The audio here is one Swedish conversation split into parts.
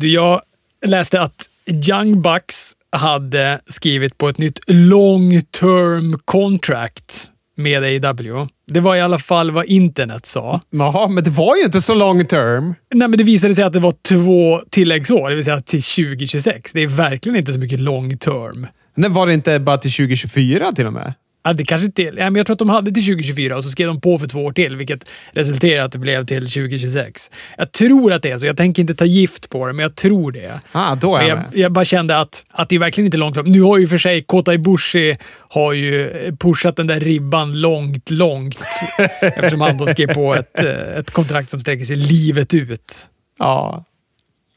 Du, jag läste att Young Bucks hade skrivit på ett nytt long term contract med AW. Det var i alla fall vad internet sa. Jaha, men det var ju inte så long term. Nej, men det visade sig att det var två tilläggsår, det vill säga till 2026. Det är verkligen inte så mycket long term. Nej, var det inte bara till 2024 till och med? Ja, det kanske inte... Ja, men jag tror att de hade till 2024 och så skrev de på för två år till, vilket resulterade att det blev till 2026. Jag tror att det är så. Jag tänker inte ta gift på det, men jag tror det. Ah, då är Men jag jag, jag bara kände att, att det är verkligen inte långt fram. Nu har ju för sig Kota Ibushi har ju pushat den där ribban långt, långt. eftersom han då skrev på ett, eh, ett kontrakt som sträcker sig livet ut. Ja.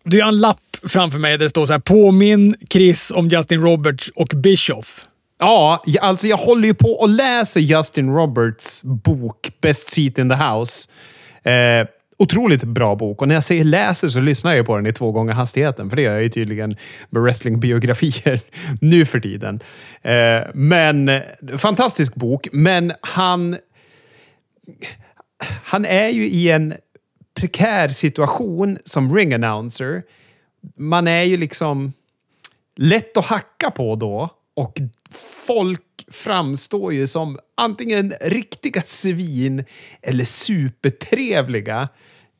Du har en lapp framför mig där det står så här. Påminn Chris om Justin Roberts och Bischoff. Ja, alltså jag håller ju på och läser Justin Roberts bok Best Seat in the House. Eh, otroligt bra bok och när jag säger läser så lyssnar jag på den i två gånger hastigheten. För det gör jag ju tydligen med wrestlingbiografier nu för tiden. Eh, men fantastisk bok, men han... Han är ju i en prekär situation som ring announcer. Man är ju liksom lätt att hacka på då och folk framstår ju som antingen riktiga svin eller supertrevliga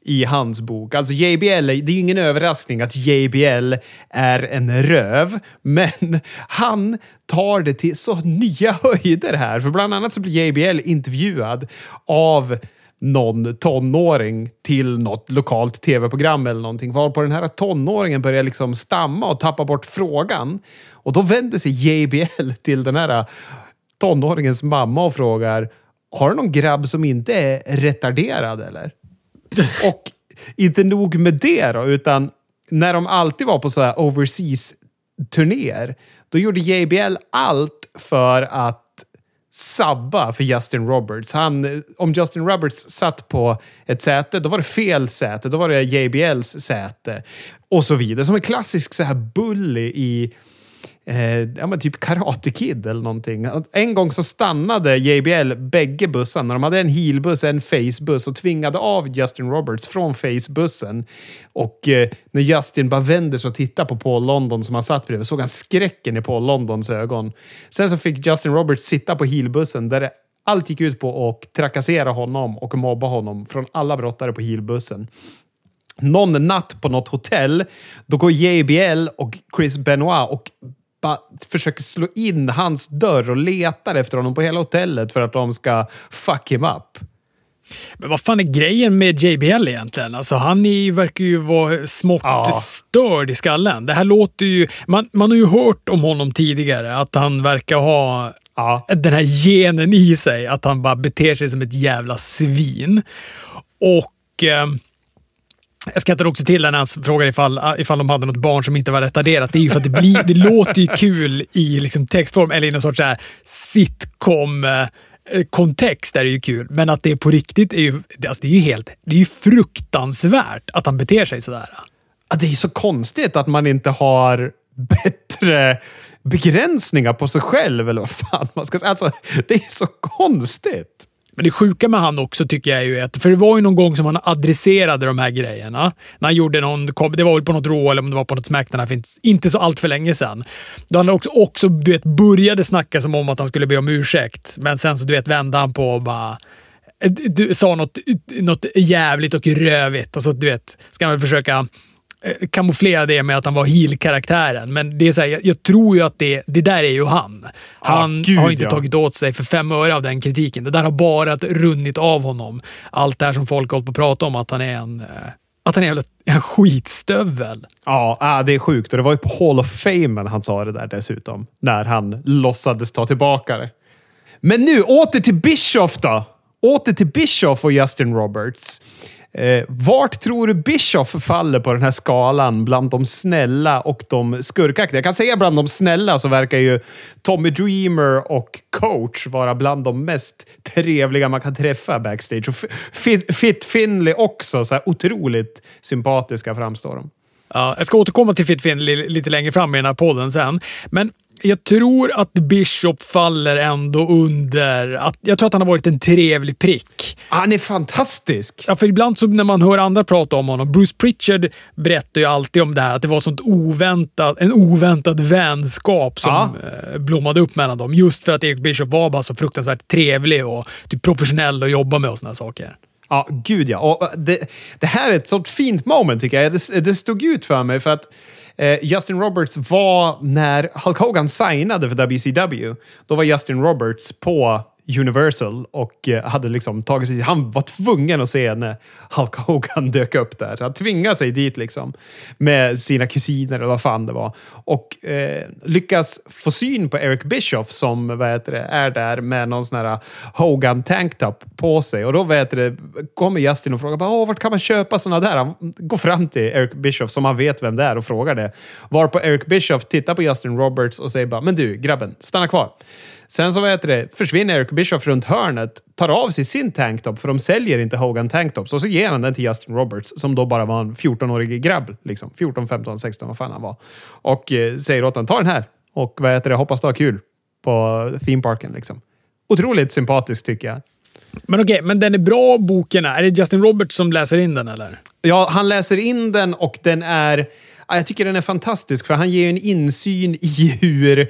i hans bok. Alltså JBL, det är ju ingen överraskning att JBL är en röv, men han tar det till så nya höjder här. För bland annat så blir JBL intervjuad av någon tonåring till något lokalt tv-program eller någonting. Varpå den här tonåringen börjar liksom stamma och tappa bort frågan. Och då vänder sig JBL till den här tonåringens mamma och frågar Har du någon grabb som inte är retarderad eller? och inte nog med det då, utan när de alltid var på så här overseas-turnéer, då gjorde JBL allt för att sabba för Justin Roberts. Han, om Justin Roberts satt på ett säte, då var det fel säte. Då var det JBLs säte. Och så vidare. Som en klassisk så här bully i eh, ja, men typ Karate Kid eller någonting. En gång så stannade JBL bägge bussarna. De hade en heelbuss, en facebuss och tvingade av Justin Roberts från facebussen. Och eh, när Justin bara vände sig och tittade på Paul London som han satt bredvid såg han skräcken i Paul Londons ögon. Sen så fick Justin Roberts sitta på heelbussen där det allt gick ut på att trakassera honom och mobba honom från alla brottare på heelbussen någon natt på något hotell, då går JBL och Chris Benoit och bara försöker slå in hans dörr och letar efter honom på hela hotellet för att de ska fuck him up. Men vad fan är grejen med JBL egentligen? Alltså, han är, verkar ju vara smått Ja. störd i skallen. Det här låter ju... Man, man har ju hört om honom tidigare, att han verkar ha Ja. den här genen i sig. Att han bara beter sig som ett jävla svin. Och... Eh, jag skrattade också till när han frågade ifall, ah, ifall de hade något barn som inte var retarderat. Det är ju för att det, blir, det låter ju kul i liksom textform eller i någon sorts så här sitcom-kontext. Eh, är det ju kul. Men att det är på riktigt är ju, det- alltså det är ju helt, det är ju fruktansvärt att han beter sig sådär. Ja, Det är så konstigt att man inte har bättre begränsningar på sig själv, eller vad fan man ska säga. Alltså, det är så konstigt. Men det sjuka med han också tycker jag är ju att, för det var ju någon gång som han adresserade de här grejerna. När han gjorde någon, det var väl på något Raw eller om det var på något Smackdown, här inte så allt för länge sedan. Då han också, också du vet, började snacka som om att han skulle be om ursäkt, men sen så du vet, vände han på och bara du sa något, något jävligt och rövigt och så du vet, ska han väl försöka kamouflera det med att han var heel-karaktären. Men det är så här, jag, jag tror ju att det, det där är ju han. Han gud, har inte ja. tagit åt sig för fem öre av den kritiken. Det där har bara runnit av honom. Allt det här som folk har hållit på att prata om, att han är en, eh, att han är en skitstövel. Ja, ah, det är sjukt. Och det var ju på Hall of Fame han sa det där dessutom. När han låtsades ta tillbaka det. Men nu, åter till Bischoff då! Åter till Bischoff och Justin Roberts. Eh, vart tror du Bischoff faller på den här skalan bland de snälla och de skurkaktiga? Jag kan säga bland de snälla så verkar ju Tommy Dreamer och coach vara bland de mest trevliga man kan träffa backstage. Och Fit, Fit Finley också. Så här otroligt sympatiska framstår de. Ja, jag ska återkomma till Fit Finley lite längre fram i den här podden sen. Men jag tror att Bishop faller ändå under... Att, jag tror att han har varit en trevlig prick. Han är fantastisk! Ja, för ibland så när man hör andra prata om honom. Bruce Pritchard berättar ju alltid om det här, att det var sånt oväntat, en oväntad vänskap som Ja. eh, blommade upp mellan dem. Just för att Eric Bishop var bara så fruktansvärt trevlig och typ professionell att jobba med och såna saker. Ja, gud ja. Och eh, det, det här är ett sånt fint moment tycker jag. Det, det stod ut för mig för att eh, Justin Roberts var, när Hulk Hogan signade för WCW, då var Justin Roberts på Universal och eh, hade liksom tagit sig... Han var tvungen att se när Hulk Hogan dök upp där. Han tvingade sig dit liksom med sina kusiner eller vad fan det var. Och eh, lyckas få syn på Eric Bischoff som vad heter det, är där med någon sån här Hogan tanktop på sig. Och då vad det, kommer Justin och frågar bara, Åh, vart kan man köpa såna där? Han går fram till Eric Bischoff som han vet vem det är och frågar det. Varpå Eric Bischoff tittar på Justin Roberts och säger bara, men du grabben, stanna kvar. Sen så vad heter det, försvinner Eric Bischoff runt hörnet, tar av sig sin tanktop, för de säljer inte Hogan tanktops, och så ger han den till Justin Roberts, som då bara var en 14-årig grabb. Liksom. 14, 15, 16, vad fan han var. Och eh, säger åt honom, ta den här. Och vad heter det, hoppas du har kul på themeparken. Liksom. Otroligt sympatiskt tycker jag. Men okej, men den är bra boken. Är det Justin Roberts som läser in den eller? Ja, han läser in den och den är... ja, Jag tycker den är fantastisk för han ger en insyn i hur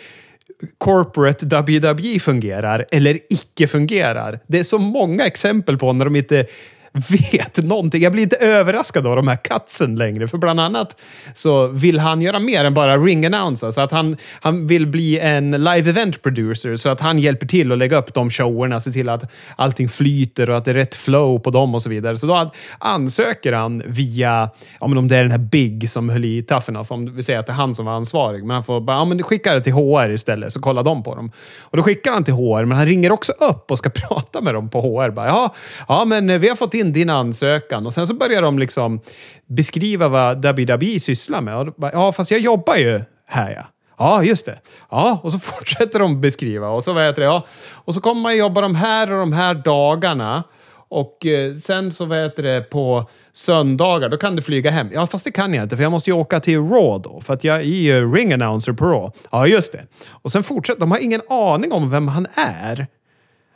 corporate WWE fungerar eller icke fungerar. Det är så många exempel på när de inte vet någonting. Jag blir inte överraskad av de här cutsen längre. För bland annat så vill han göra mer än bara ring announce, Så att han, han vill bli en live event producer. Så att han hjälper till att lägga upp de showerna. Se till att allting flyter och att det är rätt flow på dem och så vidare. Så då ansöker han via, ja, men om det är den här Big som höll i Tough Enough. Om vi säger att det är han som var ansvarig. Men han får bara, ja men skicka det till HR istället så kollar de på dem. Och då skickar han till HR, men han ringer också upp och ska prata med dem på HR. Bara, ja, ja, men vi har fått in din ansökan. Och sen så börjar de liksom beskriva vad WWE sysslar med. Och bara, ja, fast jag jobbar ju här ja. Ja, just det. Ja, och så fortsätter de beskriva. Och så, vad heter det, ja. och så kommer man jobba de här och de här dagarna. Och eh, sen så vad heter det, på söndagar, då kan du flyga hem. Ja, fast det kan jag inte, för jag måste ju åka till Raw då. För att jag är ju ring announcer på Raw. Ja, just det. Och sen fortsätter, de har ingen aning om vem han är.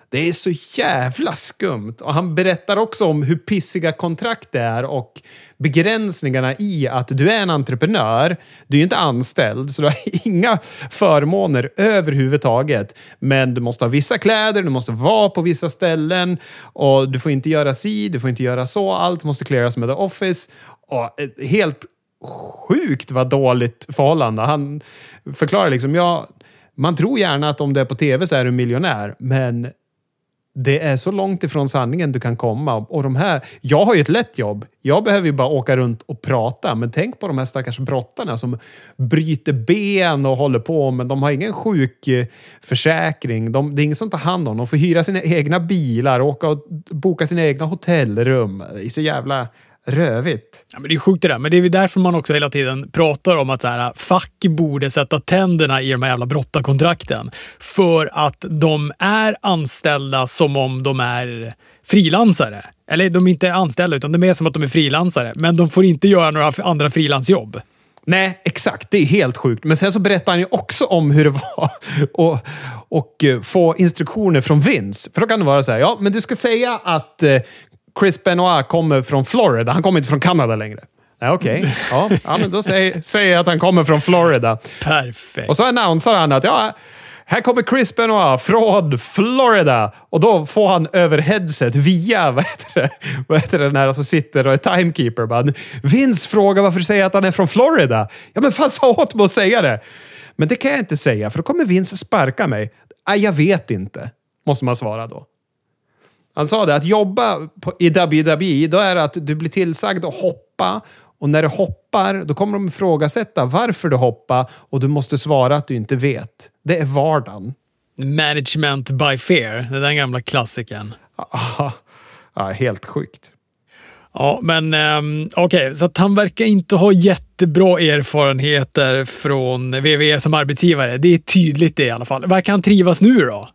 Det är så jävla skumt. Och han berättar också om hur pissiga kontrakt det är och begränsningarna i att du är en entreprenör. Du är ju inte anställd, så du har inga förmåner överhuvudtaget. Men du måste ha vissa kläder, du måste vara på vissa ställen och du får inte göra si, du får inte göra så. Allt måste clearas med the office. Och eh, helt sjukt vad dåligt förhållande. Han förklarar liksom, ja, man tror gärna att om du är på tv så är du miljonär, men det är så långt ifrån sanningen du kan komma. Och de här, jag har ju ett lätt jobb. Jag behöver ju bara åka runt och prata. Men tänk på de här stackars brottarna som bryter ben och håller på, men de har ingen sjukförsäkring. De, det är ingen som tar hand om dem. De får hyra sina egna bilar, åka och boka sina egna hotellrum. Det är så jävla rövigt. Ja, men det är sjukt det där, men det är därför man också hela tiden pratar om att så här, fack borde sätta tänderna i de här jävla brottarkontrakten. För att de är anställda som om de är frilansare. Eller de är inte anställda, utan de är som att de är frilansare. Men de får inte göra några andra frilansjobb. Nej, exakt. Det är helt sjukt. Men sen så berättar han ju också om hur det var och, och eh, få instruktioner från Vince. För då kan det vara så här, ja, men du ska säga att eh, Chris Benoit kommer från Florida. Han kommer inte från Kanada längre. Nej, okej. Ja, ja, men då säger, säger jag att han kommer från Florida. Perfekt. Och så annonserar han att ja, här kommer Chris Benoit från Florida. Och då får han över headset via, vad heter det, vad heter det när som sitter och är timekeeper. Bara, Vince frågar varför du säger att han är från Florida. Ja, men fan sa åt mig att säga det. Men det kan jag inte säga, för då kommer Vince sparka mig. Nej, jag vet inte, måste man svara då. Han sa det, att jobba på, i WWE, då är det att du blir tillsagd att hoppa och när du hoppar, då kommer de ifrågasätta varför du hoppar och du måste svara att du inte vet. Det är vardagen. Management by fear, det är den gamla klassikern. ja, helt sjukt. Ja, men um, okej, okay, så han verkar inte ha jättebra erfarenheter från WWE som arbetsgivare. Det är tydligt det i alla fall. Verkar han trivas nu då?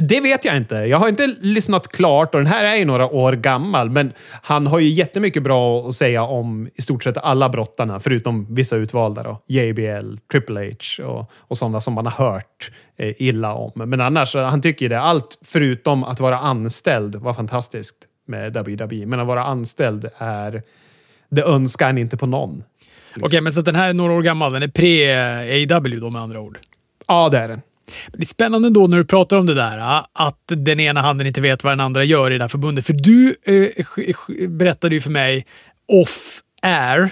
Det vet jag inte. Jag har inte lyssnat klart och den här är ju några år gammal, men han har ju jättemycket bra att säga om i stort sett alla brottarna, förutom vissa utvalda då. JBL, Triple H och, och sådana som man har hört eh, illa om. Men annars, han tycker ju det. Allt förutom att vara anställd var fantastiskt med WWE, men att vara anställd är... Det önskar han inte på någon. Okej, men så den här är några år gammal. Den är pre-AW då med andra ord. Ja, det är den. Det är spännande då när du pratar om det där, äh, att den ena handen inte vet vad den andra gör i det här förbundet. För du eh, berättade ju för mig off-air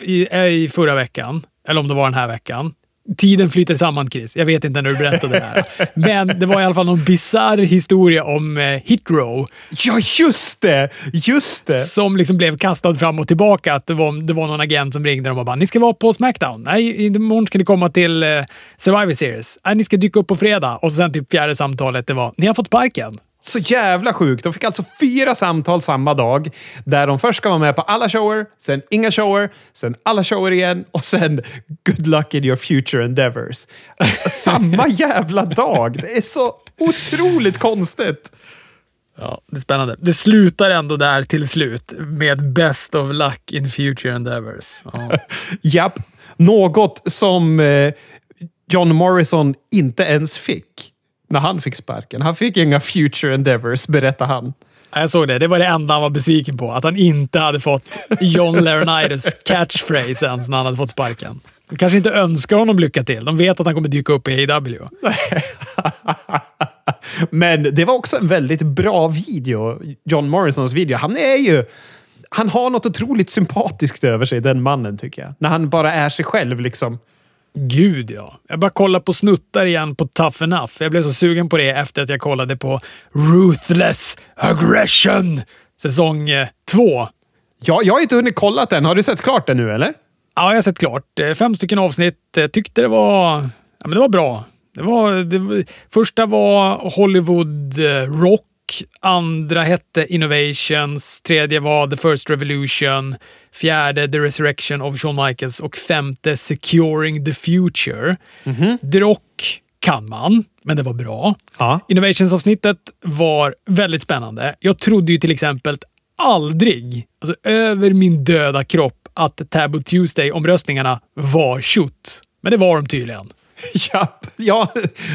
i, eh, i förra veckan, eller om det var den här veckan, Tiden flyter samman, Chris. Jag vet inte när du berättade det här. Men det var i alla fall någon bizarr historia om eh, Hitrow. Ja, just det! Just det! Som liksom blev kastad fram och tillbaka. Att det var, det var någon agent som ringde dem och bara “Ni ska vara på Smackdown. Nej, imorgon ska ni komma till eh, Survivor Series. Nej, ni ska dyka upp på fredag.” Och sen typ fjärde samtalet, det var “Ni har fått sparken.” Så jävla sjukt. De fick alltså fyra samtal samma dag där de först ska vara med på alla shower, sen inga shower, sen alla shower igen och sen good luck in your future endeavors. samma jävla dag! Det är så otroligt konstigt. Ja, det är spännande. Det slutar ändå där till slut med best of luck in future endeavors. Ja. Japp. Något som eh, John Morrison inte ens fick när han fick sparken. Han fick inga future endeavors, berättar han. Jag såg det. Det var det enda han var besviken på. Att han inte hade fått John Laurinaitis catchphrase ens när han hade fått sparken. De kanske inte önskar honom lycka till. De vet att han kommer dyka upp i AW. Men det var också en väldigt bra video. John Morrisons video. Han är ju... Han har något otroligt sympatiskt över sig, den mannen, tycker jag. När han bara är sig själv liksom. Gud ja. Jag bara kollar på snuttar igen på Tough Enough. Jag blev så sugen på det efter att jag kollade på Ruthless Aggression säsong eh, två. Ja, jag har inte hunnit kolla den. Har du sett klart den nu eller? Ja, jag har sett klart. Eh, fem stycken avsnitt. Eh, tyckte det var, ja, men det var bra. Det var, det första var Hollywood Rock andra hette Innovations, tredje var The First Revolution, fjärde The Resurrection of Shawn Michaels och femte Securing the Future. Mm -hmm. The Rock kan man, men det var bra. Ja. Innovations-avsnittet var väldigt spännande. Jag trodde ju till exempel aldrig, alltså över min döda kropp, att Taboo Tuesday-omröstningarna var tjott. Men det var de tydligen. Ja, ja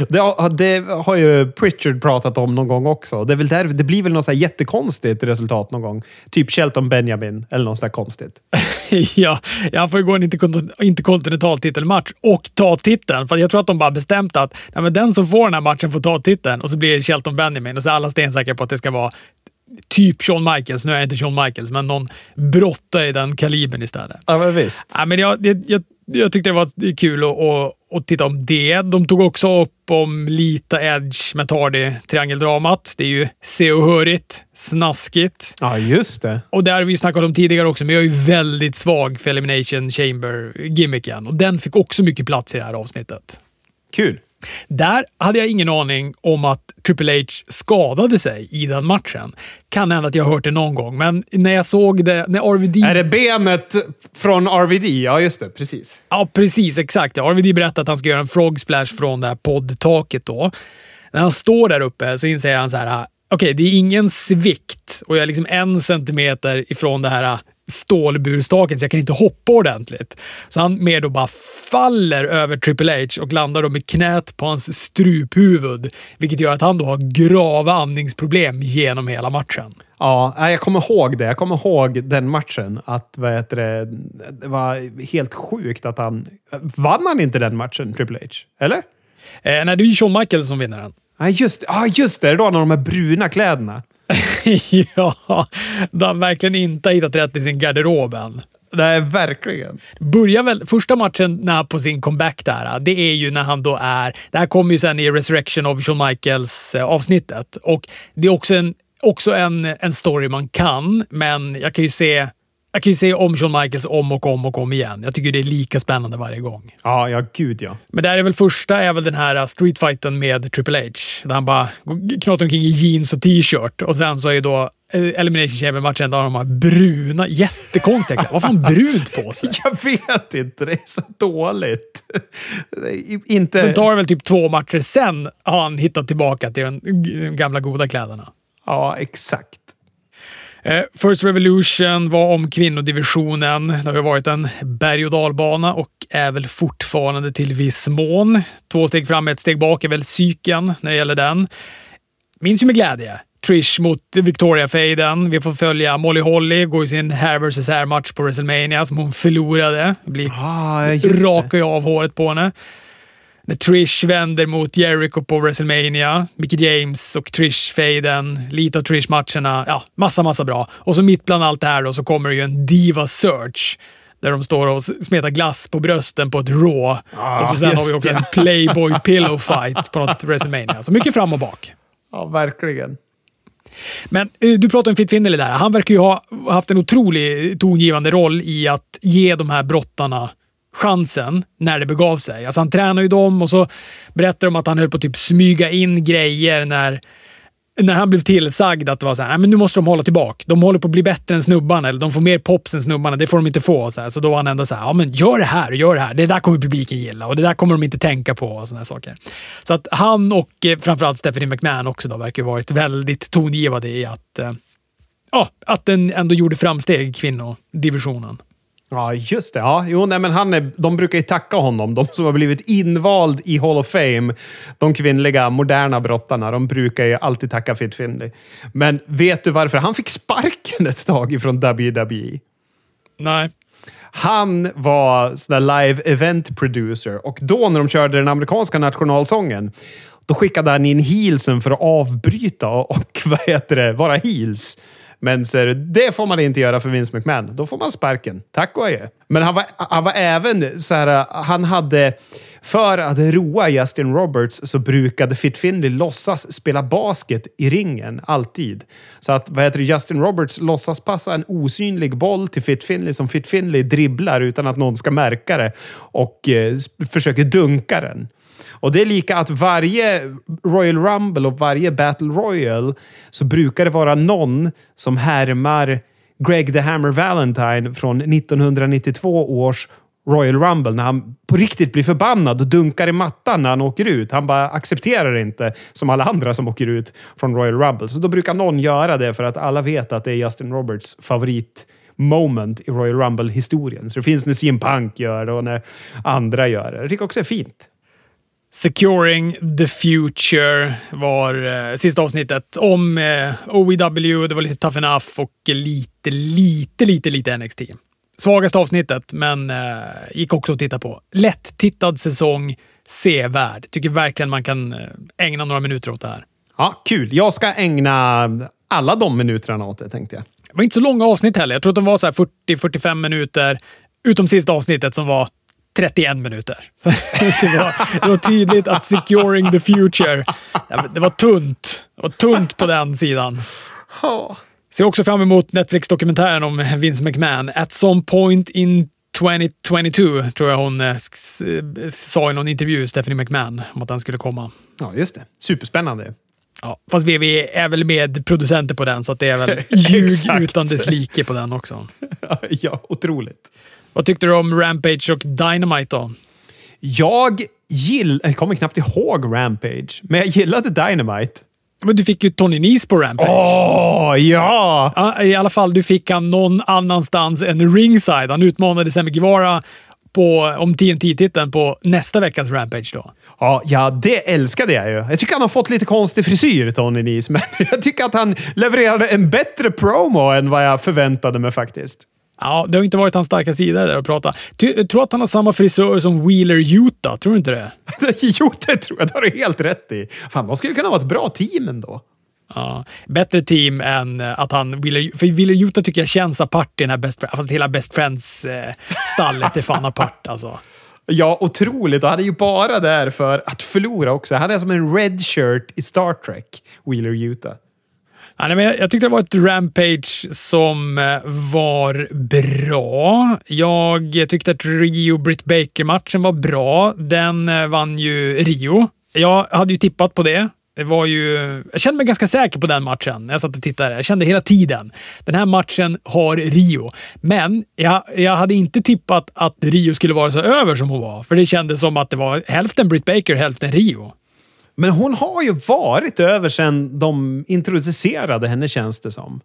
det, har, det har ju Pritchard pratat om någon gång också. Det, är väl där, det blir väl något så jättekonstigt resultat någon gång. Typ Shelton Benjamin eller något sånt konstigt. ja, han får ju gå en interkontinental titelmatch och ta titeln. För jag tror att de bara bestämt att nej, men den som får den här matchen får ta titeln och så blir det Shelton Benjamin och så är alla stensäkra på att det ska vara typ Shawn Michaels. Nu är jag inte Shawn Michaels, men någon brottare i den kalibern istället. Ja, men visst. Ja, men jag, jag, jag, jag tyckte det var kul att, att, att titta om det. De tog också upp om Lita Edge med Tardy triangeldramat. Det är ju se och hörigt, snaskigt. Ja, just det. Och det har vi snackat om tidigare också, men jag är ju väldigt svag för Elimination Chamber-gimmicken och den fick också mycket plats i det här avsnittet. Kul. Där hade jag ingen aning om att Triple H skadade sig i den matchen. Kan hända att jag hört det någon gång, men när jag såg det... När RVD... Är det benet från RVD? Ja, just det. Precis. Ja, precis. Exakt. RVD berättade att han ska göra en frog splash från det här poddtaket då. När han står där uppe så inser han så här okej, okay, det är ingen svikt och jag är liksom en centimeter ifrån det här stålburstaket så jag kan inte hoppa ordentligt. Så han mer då bara faller över Triple H och landar då med knät på hans struphuvud, vilket gör att han då har grava andningsproblem genom hela matchen. Ja, jag kommer ihåg det. Jag kommer ihåg den matchen. Att, vad heter det, det var helt sjukt att han... Vann han inte den matchen, Triple H? Eller? Eh, nej, det är ju Shawn Michaels som vinner den. Ja, just, ah, just det. Det var de här bruna kläderna. ja, de har verkligen inte hittat rätt i sin garderob än. Nej, verkligen. Börjar väl, första matchen när på sin comeback där, det är ju när han då är... Det här kommer ju sen i Resurrection of Shawn Michaels eh, och det är också en, också en, en story man kan, men jag kan ju se jag kan ju se om Shawn Michaels om och om och om igen. Jag tycker det är lika spännande varje gång. Ja, ja, gud ja. Men där är väl första är väl den här streetfighten med Triple H. Där han bara knatar omkring i jeans och t-shirt. Och sen så är ju då eh, Elimination Chamber-matchen där de har bruna, jättekonstiga kläder. Vad fan brunt på sig? Jag vet inte, det är så dåligt. inte... Sen tar det väl typ två matcher sen har han hittat tillbaka till de gamla goda kläderna. Ja, exakt. Eh, First Revolution var om kvinnodivisionen. Det har ju varit en berg och dalbana och är väl fortfarande till viss mån. Två steg fram, ett steg bak är väl psyken när det gäller den. Minns ju med glädje. Trish mot Victoria-fejden. Vi får följa Molly Holly, går i sin hair vs hair-match på WrestleMania som hon förlorade. Det blir Ah, rakar ju av håret på henne. När Trish vänder mot Jericho på WrestleMania, Mickey James och Trish-fejden, lite av Trish-matcherna. Ja, massa, massa bra. Och så mitt bland allt det här då, så kommer det ju en Diva Search där de står och smetar glass på brösten på ett Raw. Ah, och så sen har vi också det. en Playboy Pillow Fight på något WrestleMania. Så mycket fram och bak. Ja, verkligen. Men eh, du pratade om Fit Finley där. Han verkar ju ha haft en otrolig tongivande roll i att ge de här brottarna chansen när det begav sig. Alltså han tränar ju dem och så berättar de att han höll på att typ smyga in grejer när, när han blev tillsagd att det var så här, Nej, men nu måste de hålla tillbaka. De håller på att bli bättre än snubbarna eller de får mer pops än snubbarna. Det får de inte få. Så, här. så då var han ändå så här, ja men gör det här, gör det här. Det där kommer publiken gilla och det där kommer de inte tänka på och såna här saker. Så att han och eh, framförallt Stephanie McMahon också då verkar ha varit väldigt tongivande i att, eh, ja, att den ändå gjorde framsteg, kvinnodivisionen. Ja, just det. Ja, jo, nej, men han är, de brukar ju tacka honom. De som har blivit invald i Hall of Fame, de kvinnliga moderna brottarna, de brukar ju alltid tacka Fit Finley. Men vet du varför han fick sparken ett tag ifrån WWE? Nej. Han var sån där live event producer och då när de körde den amerikanska nationalsången, då skickade han in heelsen för att avbryta och, och vad heter det, vara heels. Men så är det, det får man inte göra för Vince McMahon. Då får man sparken. Tack och adjö. Men han var, han var även så här, han hade, för att roa Justin Roberts så brukade Fit Finley låtsas spela basket i ringen, alltid. Så att, vad heter det, Justin Roberts låtsas passa en osynlig boll till Fit Finley som Fit Finley dribblar utan att någon ska märka det och eh, försöker dunka den. Och det är lika att varje Royal Rumble och varje Battle Royal så brukar det vara någon som härmar Greg the Hammer Valentine från 1992 års Royal Rumble när han på riktigt blir förbannad och dunkar i mattan när han åker ut. Han bara accepterar det inte som alla andra som åker ut från Royal Rumble. Så då brukar någon göra det för att alla vet att det är Justin Roberts favorit moment i Royal Rumble-historien. Så det finns när CM Punk gör det och när andra gör det. Det tycker jag också är fint. Securing the Future var eh, sista avsnittet om eh, OEW. Det var lite tough enough och lite, lite, lite, lite NXT. Svagaste avsnittet, men eh, gick också att titta på. Lätt-tittad säsong, sevärd. Tycker verkligen man kan eh, ägna några minuter åt det här. Ja, kul. Jag ska ägna alla de minuterna åt det, tänkte jag. Det var inte så långa avsnitt heller. Jag tror att de var så här 40-45 minuter, utom sista avsnittet som var 31 minuter. Så det, var, det var tydligt att Securing the Future, det var tunt. Det var tunt på den sidan. Ser också fram emot Netflix-dokumentären om Vince McMahon. At some point in 2022 tror jag hon eh, sa i någon intervju, Stephanie McMahon, om att den skulle komma. Ja, just det. Superspännande. Ja, fast VV är väl med producenter på den, så att det är väl ljug utan dess like på den också. ja, otroligt. Vad tyckte du om Rampage och Dynamite då? Jag gill... Jag kommer knappt ihåg Rampage, men jag gillade Dynamite. Men du fick ju Tony Nese på Rampage. Åh, ja! Ja, I alla fall, du fick han någon annanstans än ringside. Han utmanade Sammy Guevara på, om TNT-titeln på nästa veckas Rampage då. Ja, ja, det älskade jag ju. Jag tycker han har fått lite konstig frisyr, Tony Nese, men jag tycker att han levererade en bättre promo än vad jag förväntade mig faktiskt. Ja, det har inte varit hans starka sida där att prata. Jag tror att han har samma frisör som Wheeler Utah. Tror du inte det? jo, det tror jag. Det har du helt rätt i. Fan, de skulle kunna vara ett bra team ändå. Ja, bättre team än eh, att han... Wheeler, för Wheeler Utah tycker jag känns apart i den här Best Friends. Fast hela Best Friends-stallet är fan apart alltså. Ja, otroligt. Och han är ju bara där för att förlora också. Han är som en red shirt i Star Trek, Wheeler Utah. Ja, men jag tyckte det var ett Rampage som eh, var bra. Jag tyckte att Rio-Britt Baker-matchen var bra. Den eh, vann ju Rio. Jag hade ju tippat på det. Det var ju... Jag kände mig ganska säker på den matchen när jag satt och tittade. Jag kände hela tiden, den här matchen har Rio. Men jag, jag hade inte tippat att Rio skulle vara så över som hon var. För det kändes som att det var hälften Britt Baker, hälften Rio. Men hon har ju varit över sedan de introducerade henne, känns det som.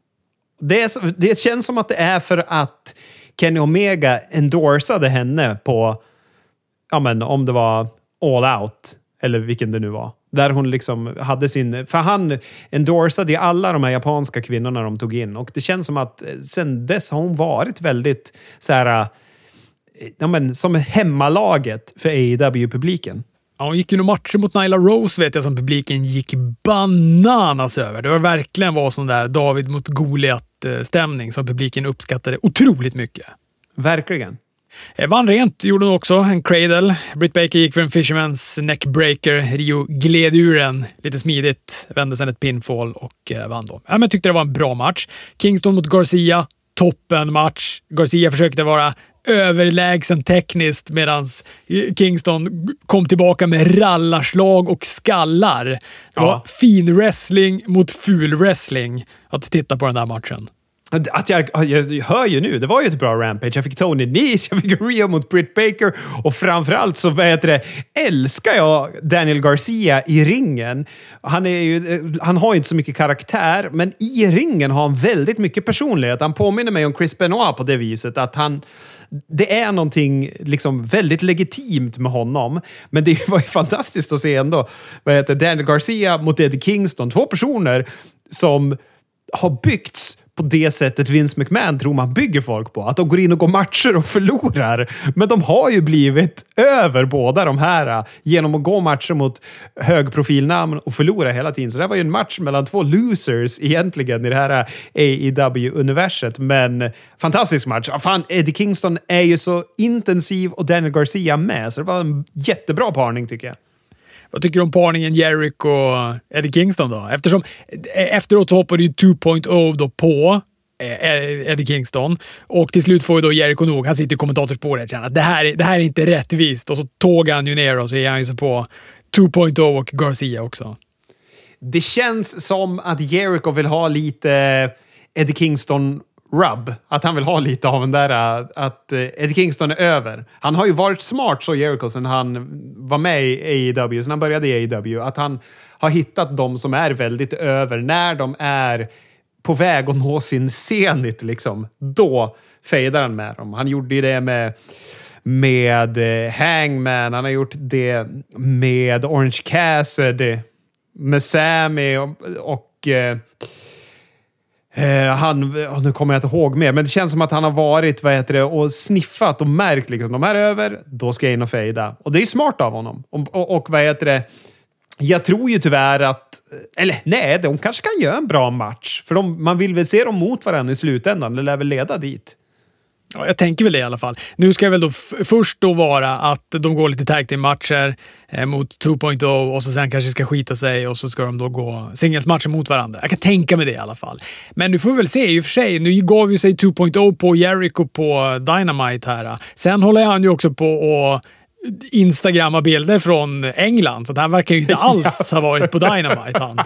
Det, är, det känns som att det är för att Kenny Omega endorsade henne på, ja men om det var All Out, eller vilken det nu var. Där hon liksom hade sin... För han endorsade ju alla de här japanska kvinnorna de tog in. Och det känns som att eh, sen dess har hon varit väldigt så här... Eh, ja, men, som hemmalaget för AEW-publiken. Ja, hon gick ju matcher mot Nyla Rose vet jag som publiken gick bananas över. Det var verkligen var sån där David mot Goliat-stämning som publiken uppskattade otroligt mycket. Verkligen. Eh, vann rent gjorde hon också. En cradle. Britt Baker gick för en Fisherman's neckbreaker. Rio gled ur den lite smidigt, vände sen ett pinfall och eh, vann då. Ja, men tyckte det var en bra match. Kingston mot Garcia. Toppen match. Garcia försökte vara överlägsen tekniskt medan Kingston kom tillbaka med rallarslag och skallar. Det var ja. fin wrestling mot ful wrestling att titta på den där matchen. Att jag, jag hör ju nu, det var ju ett bra rampage. Jag fick Tony Nese, jag fick Rio mot Britt Baker och framförallt så vet det, älskar jag Daniel Garcia i ringen. Han, är ju, han har ju inte så mycket karaktär, men i ringen har han väldigt mycket personlighet. Han påminner mig om Chris Benoit på det viset att han det är någonting liksom väldigt legitimt med honom. Men det var ju fantastiskt att se ändå. Vad heter Daniel Garcia mot Eddie Kingston. Två personer som har byggts på det sättet Vince McMahon tror man bygger folk på. Att de går in och går matcher och förlorar. Men de har ju blivit över båda de här äh, genom att gå matcher mot högprofilnamn och förlora hela tiden. Så det här var ju en match mellan två losers egentligen i det här äh, AEW-universet. Men fantastisk match. Fan, Eddie Kingston är ju så intensiv och Daniel Garcia med, så det var en jättebra parning tycker jag. Vad tycker du om parningen Jerick och Eddie Kingston då? Eftersom e, efteråt så hoppade ju 2.0 då på e, e, Eddie Kingston. Och till slut får ju då Jericho nog, han sitter i kommentatorsbordet och känner att det här, det här är inte rättvist. Och så tågar han ju ner och så är han ju så på 2.0 och Garcia också. Det känns som att Jericho vill ha lite Eddie Kingston rub. Att han vill ha lite av den där äh, att eh, Eddie Kingston är över. Han har ju varit smart så Jericho sen han var med i AEW, sen han började i AEW. Att han har hittat de som är väldigt över när de är på väg att nå sin zenit liksom. Då fejdar han med dem. Han gjorde ju det med med eh, Hangman, han har gjort det med Orange Cassidy, med Sammy och, och eh, Eh, han, nu kommer jag inte ihåg mer, men det känns som att han har varit vad heter det, och sniffat och märkt liksom, de här är över, då ska jag in och fejda. Och det är smart av honom. Och, och, och vad heter det, jag tror ju tyvärr att... Eh, eller nej, de kanske kan göra en bra match. För de, man vill väl se dem mot varandra i slutändan. Det lär väl leda dit. Ja, jag tänker väl det i alla fall. Nu ska det väl då först då vara att de går lite tag matcher eh, mot 2.0 och så sen kanske ska skita sig och så ska de då gå singelsmatcher mot varandra. Jag kan tänka mig det i alla fall. Men nu får vi väl se i och för sig. Nu gav ju sig 2.0 på Jericho på Dynamite här. Sen håller han ju också på och instagramma bilder från England, så han verkar ju inte alls ha varit på Dynamite han.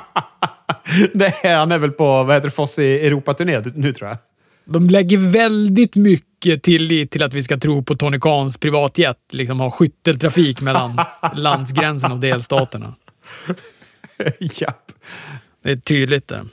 Nej, han är väl på vad heter det, Foss i Europaturné nu tror jag. De lägger väldigt mycket tillit till att vi ska tro på Tony Khans privatjet. Liksom ha skytteltrafik mellan landsgränsen och delstaterna. Japp. Det är tydligt det.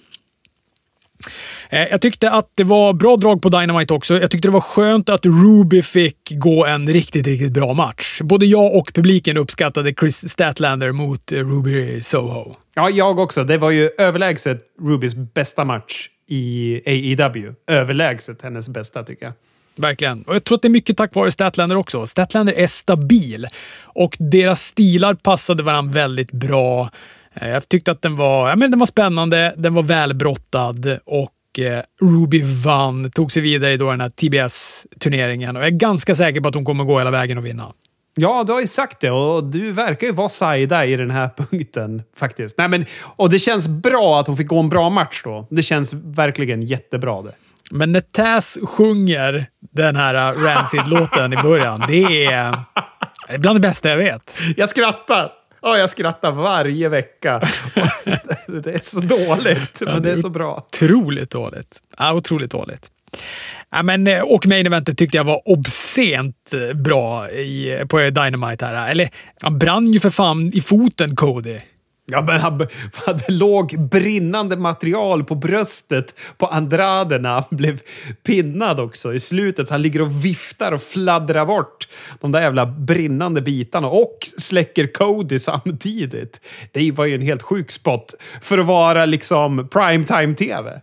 Eh, jag tyckte att det var bra drag på Dynamite också. Jag tyckte det var skönt att Ruby fick gå en riktigt, riktigt bra match. Både jag och publiken uppskattade Chris Statlander mot Ruby Soho. Ja, jag också. Det var ju överlägset Rubys bästa match i AEW. Överlägset hennes bästa tycker jag. Verkligen. Och jag tror att det är mycket tack vare Statlander också. Statlander är stabil och deras stilar passade varandra väldigt bra. Eh, jag tyckte att den var, ja, men den var spännande, den var välbrottad och eh, Ruby vann, tog sig vidare i då den här TBS-turneringen och jag är ganska säker på att hon kommer gå hela vägen och vinna. Ja, du har ju sagt det och du verkar ju vara Saida i den här punkten faktiskt. Nej, men, och det känns bra att hon fick gå en bra match då. Det känns verkligen jättebra det. Men när Taz sjunger den här Rancid-låten i början, det är, det är bland det bästa jag vet. Jag skrattar. Ja, jag skrattar varje vecka. det är så dåligt, men det är så bra. Otroligt dåligt. Ja, otroligt dåligt. Ja, men, eh, och main eventet tyckte jag var obscent eh, bra i, på Dynamite. här. Eller, han brann ju för fan i foten, Cody. Ja, men han, hade låg brinnande material på bröstet på Andrade när han blev pinnad också i slutet. Så han ligger och viftar och fladdrar bort de där jävla brinnande bitarna och släcker Cody samtidigt. Det var ju en helt sjuk spot för att vara liksom primetime-tv.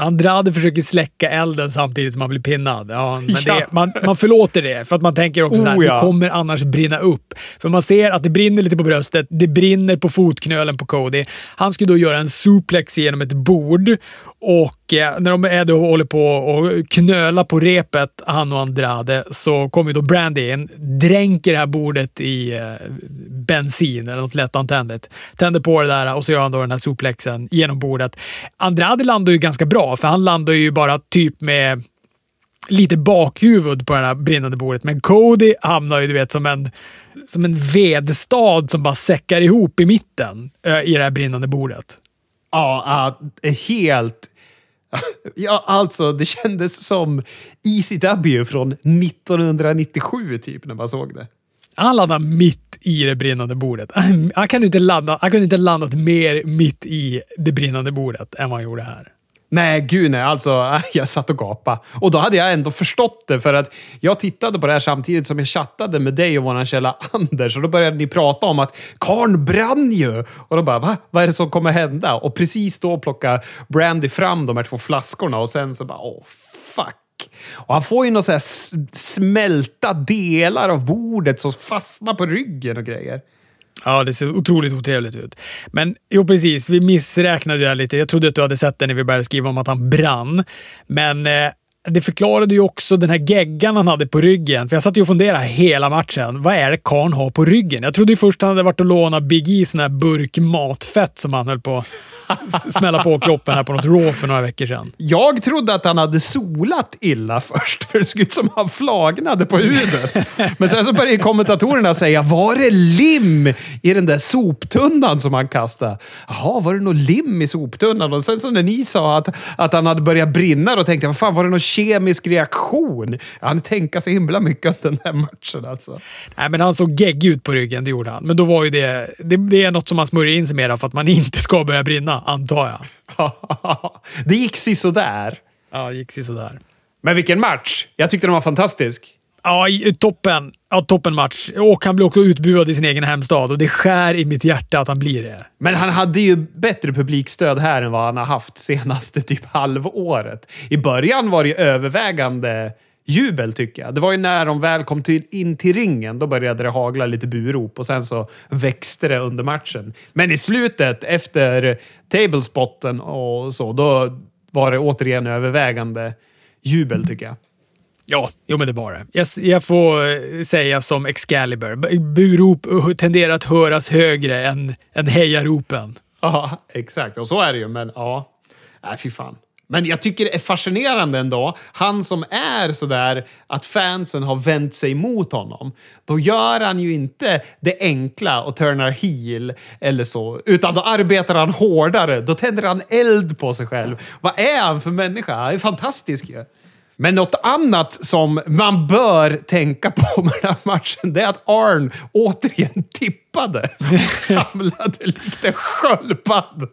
Andrade försöker släcka elden samtidigt som han blir pinnad. Ja, men ja. Det, man, man förlåter det, för att man tänker också oh, så ja. det kommer annars brinna upp. För man ser att det brinner lite på bröstet, det brinner på fotknölen på Cody. Han ska då göra en suplex genom ett bord och eh, när de är då håller på och knöla på repet, han och Andrade, så kommer då Brandy in, dränker det här bordet i eh, bensin eller något lättantändligt. Tänder på det där och så gör han då den här suplexen genom bordet. Andrade landar ju ganska bra, för han landar ju bara typ med lite bakhuvud på det här brinnande bordet. Men Cody hamnar ju du vet som en, som en vedstad som bara säckar ihop i mitten eh, i det här brinnande bordet. Ja, uh, helt Ja, alltså det kändes som ECW från 1997 typ när man såg det. Han landade mitt i det brinnande bordet. Han kunde inte landa, han kunde inte landat mer mitt i det brinnande bordet än vad han gjorde här. Nej, gud nej. Alltså, jag satt och gapade. Och då hade jag ändå förstått det, för att jag tittade på det här samtidigt som jag chattade med dig och vår källa Anders. Och då började ni prata om att karn brann ju! Och då bara, va? Vad är det som kommer hända? Och precis då plockar Brandy fram de här två flaskorna och sen så bara, åh, fuck. Och han får ju några smälta delar av bordet som fastnar på ryggen och grejer. Ja, det ser otroligt otrevligt ut. Men jo, precis. Vi missräknade ju lite. Jag trodde att du hade sett det när vi började skriva om att han brann. Men eh, det förklarade ju också den här geggan han hade på ryggen. För jag satt ju och funderade hela matchen. Vad är det karln har på ryggen? Jag trodde ju först han hade varit och lånat Big E sån här burk matfett som han höll på smälla på kroppen här på något Raw för några veckor sedan. Jag trodde att han hade solat illa först, för det såg ut som att han flagnade på huden. Men sen så började kommentatorerna säga, var det lim i den där soptunnan som han kastade? Jaha, var det något lim i soptunnan? Och sen så när ni sa att, att han hade börjat brinna, då tänkte jag, vad fan, var det någon kemisk reaktion? Han tänka så himla mycket om den här matchen alltså. Nej, men han såg geggig ut på ryggen, det gjorde han. Men då var ju det, det, det är något som man smörjer in sig med för att man inte ska börja brinna antar jag. det gick sådär. Ja, det gick sådär. Men vilken match! Jag tyckte den var fantastisk. Ja, toppen. Ja, toppen match. Och han blir också utbuad i sin egen hemstad och det skär i mitt hjärta att han blir det. Men han hade ju bättre publikstöd här än vad han har haft senaste typ halvåret. I början var det övervägande jubel tycker jag. Det var ju när de väl kom till, in till ringen, då började det hagla lite burop och sen så växte det under matchen. Men i slutet, efter tablespotten och så, då var det återigen övervägande jubel tycker jag. Ja, jo men det var det. Jag, jag får eh, säga som Excalibur. Burop tenderar att höras högre än, än hejaropen. Ja, exakt. Och så är det ju, men ja. Nej, fy fan. Men jag tycker det är fascinerande ändå. Han som är sådär att fansen har vänt sig mot honom. Då gör han ju inte det enkla och turnar heel eller så. Utan då arbetar han hårdare. Då tänder han eld på sig själv. Vad är han för människa? Han är fantastisk ju. Men något annat som man bör tänka på med den här matchen, det är att Arn återigen tippade. Ramlade likt en sköldpadda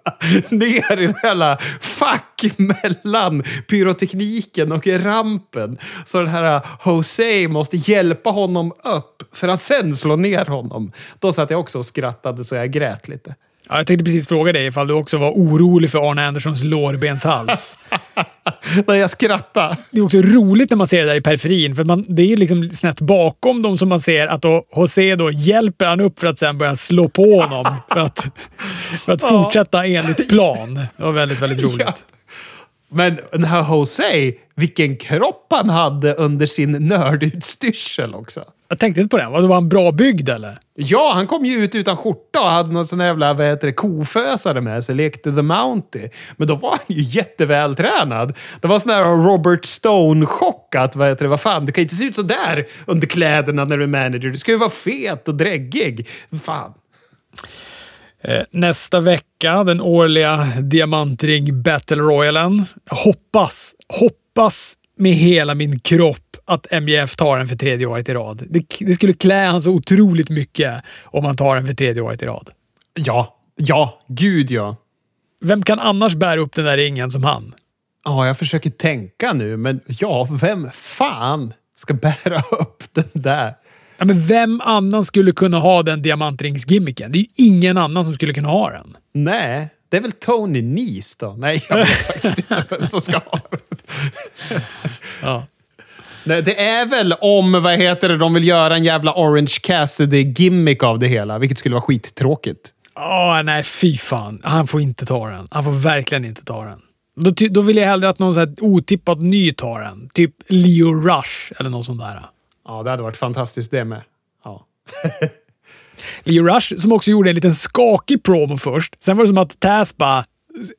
ner i det hela fack mellan pyrotekniken och rampen. Så den här Jose måste hjälpa honom upp för att sen slå ner honom. Då satt jag också och skrattade så jag grät lite. Ja, jag tänkte precis fråga dig ifall du också var orolig för Arne Anderssons lårbenshals. Nej, jag skrattade. Det är också roligt när man ser det där i periferin, för man, det är liksom snett bakom dem som man ser att då José då hjälper han upp för att sen börja slå på honom för att, för att fortsätta enligt plan. Det var väldigt, väldigt roligt. Ja. Men den här Jose, vilken kropp han hade under sin nördutstyrsel också. Jag tänkte inte på det. Var han bra byggd eller? Ja, han kom ju ut utan skjorta och hade någon sån jävla vad heter det, kofösare med sig, lekte The Mountie. Men då var han ju jättevältränad. Det var sån här Robert Stone-chock att, vad heter det, vad fan, du kan inte se ut så där under kläderna när du är manager. Du ska ju vara fet och dräggig. Fan. Eh, nästa vecka, den årliga Diamantring Battle Royalen. Jag hoppas, hoppas med hela min kropp att MJF tar den för tredje året i rad. Det, det skulle klä han så otroligt mycket om han tar den för tredje året i rad. Ja, ja, gud ja. Vem kan annars bära upp den där ringen som han? Ja, jag försöker tänka nu, men ja, vem fan ska bära upp den där? Ja, men vem annan skulle kunna ha den diamantringsgimmicken? Det är ju ingen annan som skulle kunna ha den. Nej, det är väl Tony Nese då? Nej, jag vet faktiskt inte vem som ska ha den. Ja. Nej, det är väl om, vad heter det, de vill göra en jävla Orange Cassidy-gimmick av det hela, vilket skulle vara skittråkigt. Åh, nej, fy fan. Han får inte ta den. Han får verkligen inte ta den. Då, då vill jag hellre att någon så här otippat ny tar den. Typ Leo Rush eller något sånt där. Ja, det hade varit fantastiskt det med. Ja. Leo Rush som också gjorde en liten skakig promo först. Sen var det som att Taz bara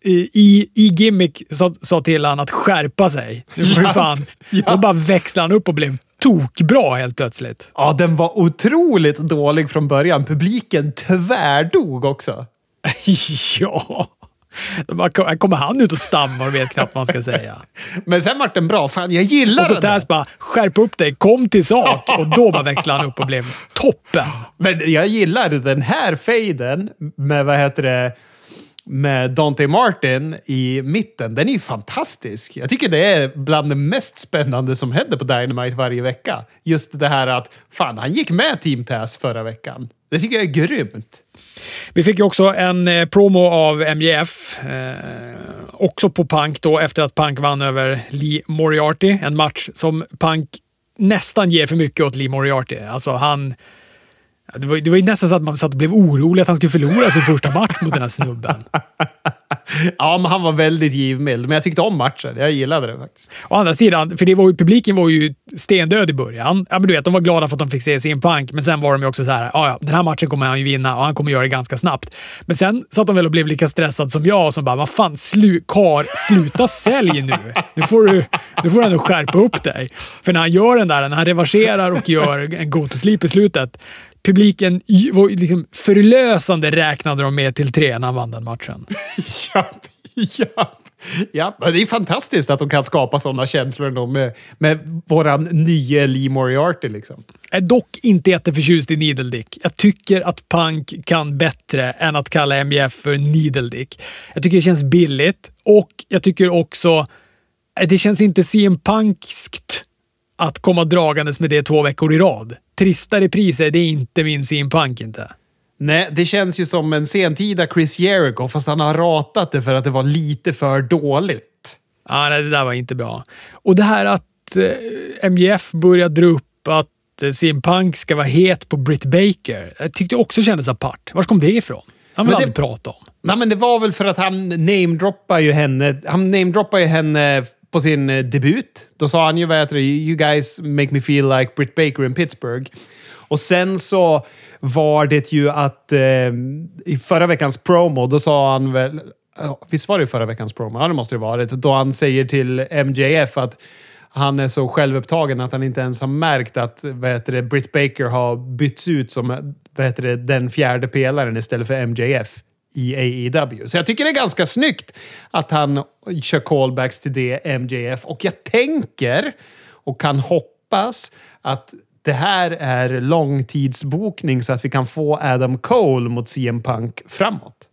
i, i gimmick sa, sa till han att skärpa sig. Nu får du Ja, fan. ja. Då bara växlade han upp och blev tokbra helt plötsligt. ja, den var otroligt dålig från början. Publiken tvärdog också. ja. Här kommer han ut och stammar och vet knappt vad man ska säga. Men sen vart den bra. Fan, jag gillar Och så den. där. Taz bara, skärp upp dig, kom till sak. Och då bara växlade han upp och blev toppen. Men jag gillar den här fejden med, vad heter det, med Dante Martin i mitten. Den är ju fantastisk. Jag tycker det är bland det mest spännande som händer på Dynamite varje vecka. Just det här att, fan, han gick med Team Taz förra veckan. Det tycker jag är grymt. Vi fick ju också en eh, promo av MJF. Eh, också på Punk då, efter att Punk vann över Lee Moriarty. En match som Punk nästan ger för mycket åt Lee Moriarty. Alltså han... Det var, det var ju nästan så att man satt och blev orolig att han skulle förlora sin första match mot den här snubben. Ja, men han var väldigt givmild. Men jag tyckte om matchen. Jag gillade det faktiskt. Å andra sidan, för det var ju, publiken var ju stendöd i början. Ja, men du vet, de var glada för att de fick se sin Punk, men sen var de ju också så här, ja, ja, den här matchen kommer han ju vinna och han kommer göra det ganska snabbt. Men sen satt de väl och blev lika stressade som jag som bara, vad fan, slu, kar, sluta sälj nu. Nu får du, nu får du ändå skärpa upp dig. För när han gör den där, när han reverserar och gör en go to sleep i slutet, publiken var liksom förlösande räknade de med till tre när han vann den matchen. Japp, japp. Ja, men det är fantastiskt att de kan skapa sådana känslor då med, med våran nya Lee Moriarty. Liksom. är dock inte jätteförtjust i Needle Dick. Jag tycker att Punk kan bättre än att kalla MJF för Needle Dick. Jag tycker det känns billigt och jag tycker också eh, det känns inte CM Punkskt att komma dragandes med det två veckor i rad. Tristare priser, det är inte min CM Punk inte. Nej, det känns ju som en sentida Chris Jericho, fast han har ratat det för att det var lite för dåligt. Ja, nej, det där var inte bra. Och det här att eh, MJF börjar dra upp att eh, CM Punk ska vara het på Britt Baker. Jag tyckte också kändes apart. Var kom det ifrån? Han vill aldrig prata om. Nej, men det var väl för att han namedroppar ju henne. Han namedroppar ju henne på sin eh, debut. Då sa han ju vad heter det, You guys make me feel like Britt Baker in Pittsburgh. Och sen så var det ju att eh, i förra veckans promo, då sa han väl... Visst var det förra veckans promo? Ja, det måste det ha varit. Då han säger till MJF att han är så självupptagen att han inte ens har märkt att vad heter det, Britt Baker har bytts ut som vad heter det, den fjärde pelaren istället för MJF i AEW. Så jag tycker det är ganska snyggt att han kör callbacks till det MJF. Och jag tänker och kan hoppas att det här är långtidsbokning så att vi kan få Adam Cole mot CM Punk framåt.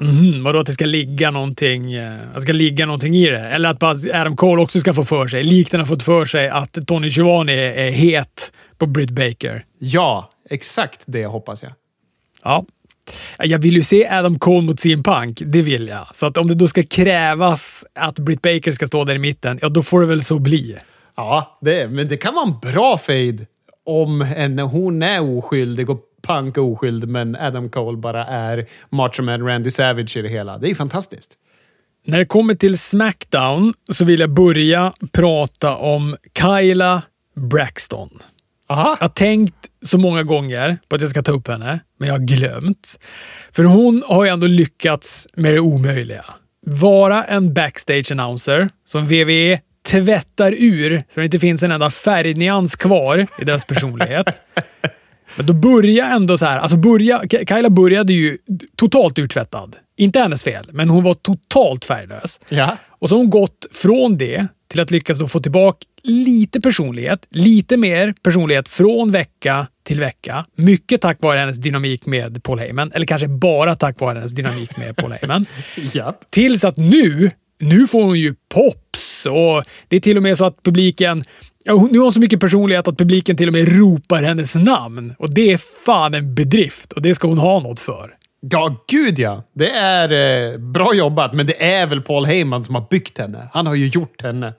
Mm, vadå att det ska ligga någonting, eh, att det ska ligga någonting i det? Eller att bara Adam Cole också ska få för sig, likt han har fått för sig att Tony är, är het på Britt Baker. Ja, exakt det hoppas jag. Ja. Jag vill ju se Adam Cole mot CM Punk, det vill jag. Så att om det då ska krävas att Britt Baker ska stå där i mitten, ja då får det väl så bli. Ja, det, men det kan vara en bra fade om en, hon är oskyldig och Punk är oskyldig, men Adam Cole bara är Macho Man Randy Savage i det hela. Det är fantastiskt. När det kommer till Smackdown så vill jag börja prata om Kyla Braxton. Aha. Jag har tänkt så många gånger på att jag ska ta upp henne, men jag har glömt. För hon har ju ändå lyckats med det omöjliga. Vara en backstage announcer som WWE tvättar ur så det inte finns en enda färgnyans kvar i deras personlighet. Men då börjar ändå så här. Alltså börja, Kyla började ju totalt urtvättad. Inte hennes fel, men hon var totalt färglös. Ja. Och så har hon gått från det till att lyckas då få tillbaka lite personlighet, lite mer personlighet från vecka till vecka. Mycket tack vare hennes dynamik med Paul Heyman, eller kanske bara tack vare hennes dynamik med Paul Heyman. ja. Tills att nu, nu får hon ju pops och det är till och med så att publiken Ja, nu har hon så mycket personlighet att publiken till och med ropar hennes namn. Och det är fan en bedrift och det ska hon ha något för. Ja, gud ja. Det är eh, bra jobbat, men det är väl Paul Heyman som har byggt henne. Han har ju gjort henne.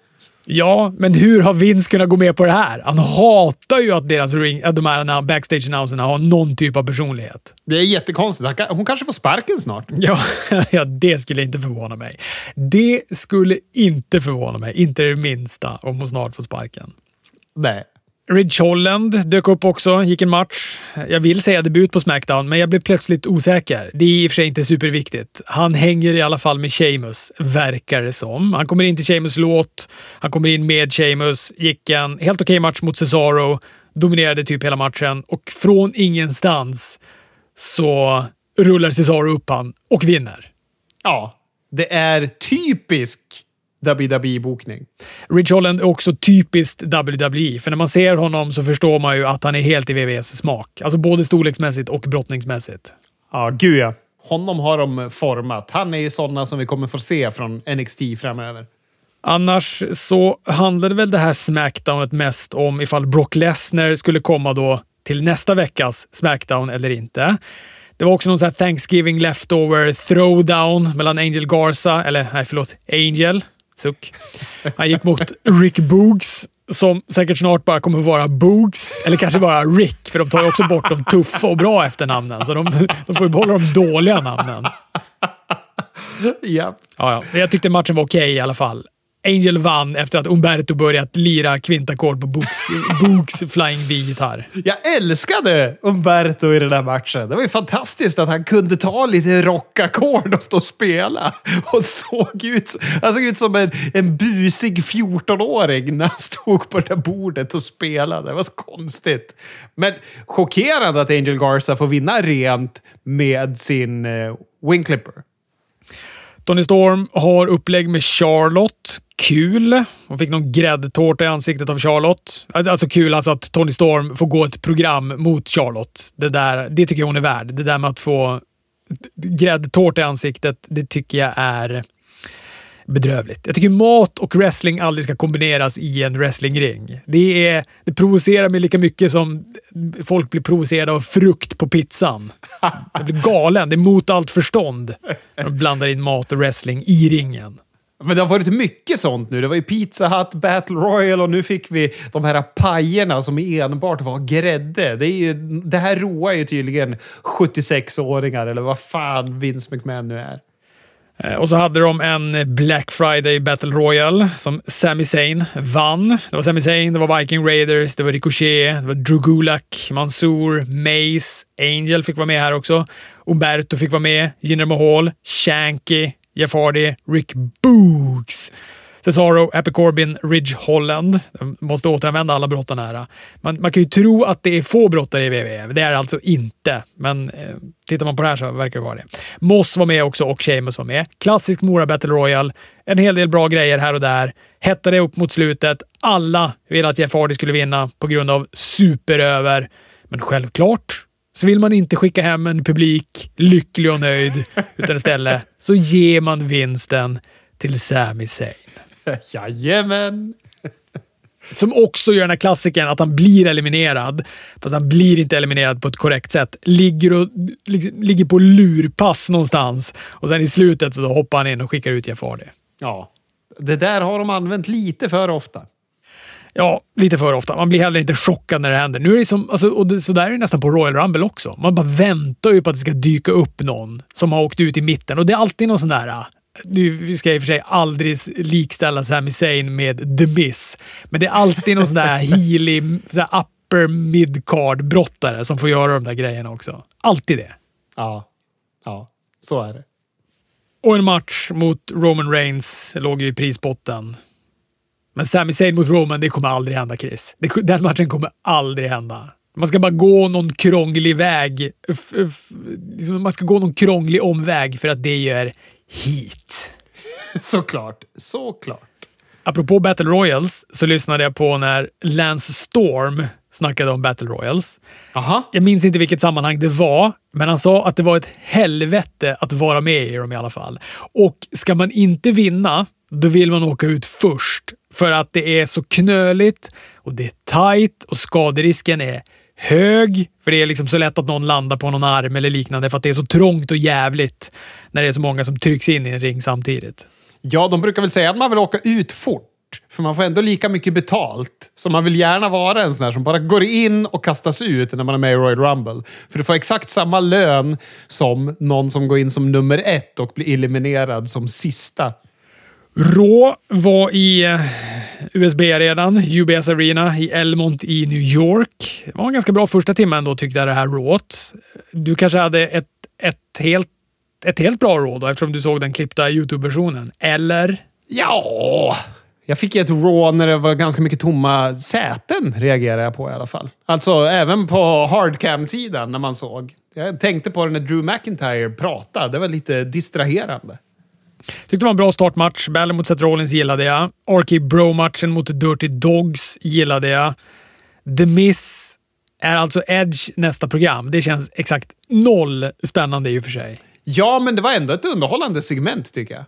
Ja, men hur har Vince kunnat gå med på det här? Han hatar ju att deras ring, att de här backstage annonserna har någon typ av personlighet. Det är jättekonstigt. Hon kanske får sparken snart. Ja, ja, det skulle inte förvåna mig. Det skulle inte förvåna mig. Inte det minsta om hon snart får sparken. Nej. Ridge Holland dök upp också, gick en match. Jag vill säga debut på Smackdown, men jag blev plötsligt osäker. Det är i och för sig inte superviktigt. Han hänger i alla fall med Sheamus, verkar det som. Han kommer in till Sheamus låt, han kommer in med Sheamus, gick en helt okej okay match mot Cesaro, dominerade typ hela matchen och från ingenstans så rullar Cesaro upp han och vinner. Ja, det är typisk WWE-bokning. Rich Holland är också typiskt WWE, för när man ser honom så förstår man ju att han är helt i VVS smak. Alltså både storleksmässigt och brottningsmässigt. Ja, gud ja. Honom har de format. Han är ju sådana som vi kommer få se från NXT framöver. Annars så handlade väl det här Smackdownet mest om ifall Brock Lesnar skulle komma då till nästa veckas Smackdown eller inte. Det var också någon sån här Thanksgiving leftover throwdown mellan Angel Garza, eller nej förlåt, Angel Suck. Han gick mot Rick Boogs, som säkert snart bara kommer att vara Boogs. Eller kanske bara Rick, för de tar ju också bort de tuffa och bra efternamnen. Så de, de får ju behålla de dåliga namnen. Yep. Ja, ja. Jag tyckte matchen var okej okay, i alla fall. Angel vann efter att Umberto börjat lira kvintackord på Books, Books Flying V-gitarr. Jag älskade Umberto i den här matchen. Det var ju fantastiskt att han kunde ta lite rockackord och stå och spela. Och såg ut, han såg ut som en, en busig 14-åring när han stod på det där bordet och spelade. Det var så konstigt. Men chockerande att Angel Garza får vinna rent med sin eh, wingclipper. Tony Storm har upplägg med Charlotte. Kul. Hon fick någon gräddtårta i ansiktet av Charlotte. Alltså, alltså kul alltså att Tony Storm får gå ett program mot Charlotte. Det, där, det tycker jag hon är värd. Det där med att få gräddtårta i ansiktet, det tycker jag är bedrövligt. Jag tycker mat och wrestling aldrig ska kombineras i en wrestlingring. Det, är, det provocerar mig lika mycket som folk blir provocerade av frukt på pizzan. Jag blir galen. Det är mot allt förstånd när de blandar in mat och wrestling i ringen. Men det har varit mycket sånt nu. Det var ju Pizza Hut, Battle Royal och nu fick vi de här pajerna som enbart var grädde. Det, är ju, det här roar ju tydligen 76-åringar eller vad fan Vince McMahon nu är. Eh, och så hade de en Black Friday Battle Royal som Sami Zayn vann. Det var Sami Zayn, det var Viking Raiders, det var Ricochet, det var Drew Gulak, Mansour, Mace, Angel fick vara med här också. Umberto fick vara med, Jinder Mahal, Shanky, Jeff Hardy, Rick Boogs. Cesaro, Happy Corbin, Ridge Holland. De måste återanvända alla brottarna här. Man, man kan ju tro att det är få brottare i WWE. Det är det alltså inte, men eh, tittar man på det här så verkar det vara det. Moss var med också och Sheamus var med. Klassisk Mora Battle Royal. En hel del bra grejer här och där. Hettade upp mot slutet. Alla ville att Jeff Hardy skulle vinna på grund av superöver. Men självklart så vill man inte skicka hem en publik lycklig och nöjd, utan istället så ger man vinsten till Sami Zayn. Jajamän! Som också gör den här klassikern att han blir eliminerad, fast han blir inte eliminerad på ett korrekt sätt. Ligger, och, liksom, ligger på lurpass någonstans och sen i slutet så hoppar han in och skickar ut Jeff Hardy. Ja, det där har de använt lite för ofta. Ja, lite för ofta. Man blir heller inte chockad när det händer. Nu är det som, alltså, och det, så där är det nästan på Royal Rumble också. Man bara väntar ju på att det ska dyka upp någon som har åkt ut i mitten och det är alltid någon sån där nu ska jag i och för sig aldrig likställa Sami Zayn med The Miss, men det är alltid någon sån där healig, sån där upper midcard-brottare som får göra de där grejerna också. Alltid det. Ja, ja, så är det. Och en match mot Roman Reigns låg ju i prisbotten. Men Sami Zayn mot Roman, det kommer aldrig hända Chris. Den matchen kommer aldrig hända. Man ska bara gå någon krånglig väg. Liksom Man ska gå någon krånglig omväg för att det gör heat. Såklart. Såklart. Apropå Battle Royals så lyssnade jag på när Lance Storm snackade om Battle Royals. Aha. Jag minns inte vilket sammanhang det var, men han sa att det var ett helvete att vara med i dem i alla fall. Och ska man inte vinna, då vill man åka ut först. För att det är så knöligt och det är tight och skaderisken är hög. För det är liksom så lätt att någon landar på någon arm eller liknande för att det är så trångt och jävligt när det är så många som trycks in i en ring samtidigt. Ja, de brukar väl säga att man vill åka ut fort. För man får ändå lika mycket betalt. Så man vill gärna vara en sån här som bara går in och kastas ut när man är med i Royal Rumble. För du får exakt samma lön som någon som går in som nummer ett och blir eliminerad som sista. Raw var i eh, USB redan, UBS Arena i Elmont i New York. Det var en ganska bra första timme ändå tyckte jag det här Rawt. Du kanske hade ett, ett, helt, ett helt bra Raw då eftersom du såg den klippta YouTube-versionen. Eller? Ja, jag fick ett Raw när det var ganska mycket tomma säten, reagerade jag på i alla fall. Alltså även på hardcam-sidan när man såg. Jag tänkte på det när Drew McIntyre pratade. Det var lite distraherande. Tyckte det var en bra startmatch. Bally mot Seth Rollins gillade jag. RK Bro-matchen mot Dirty Dogs gillade jag. The Miss är alltså Edge nästa program. Det känns exakt noll spännande i och för sig. Ja, men det var ändå ett underhållande segment tycker jag.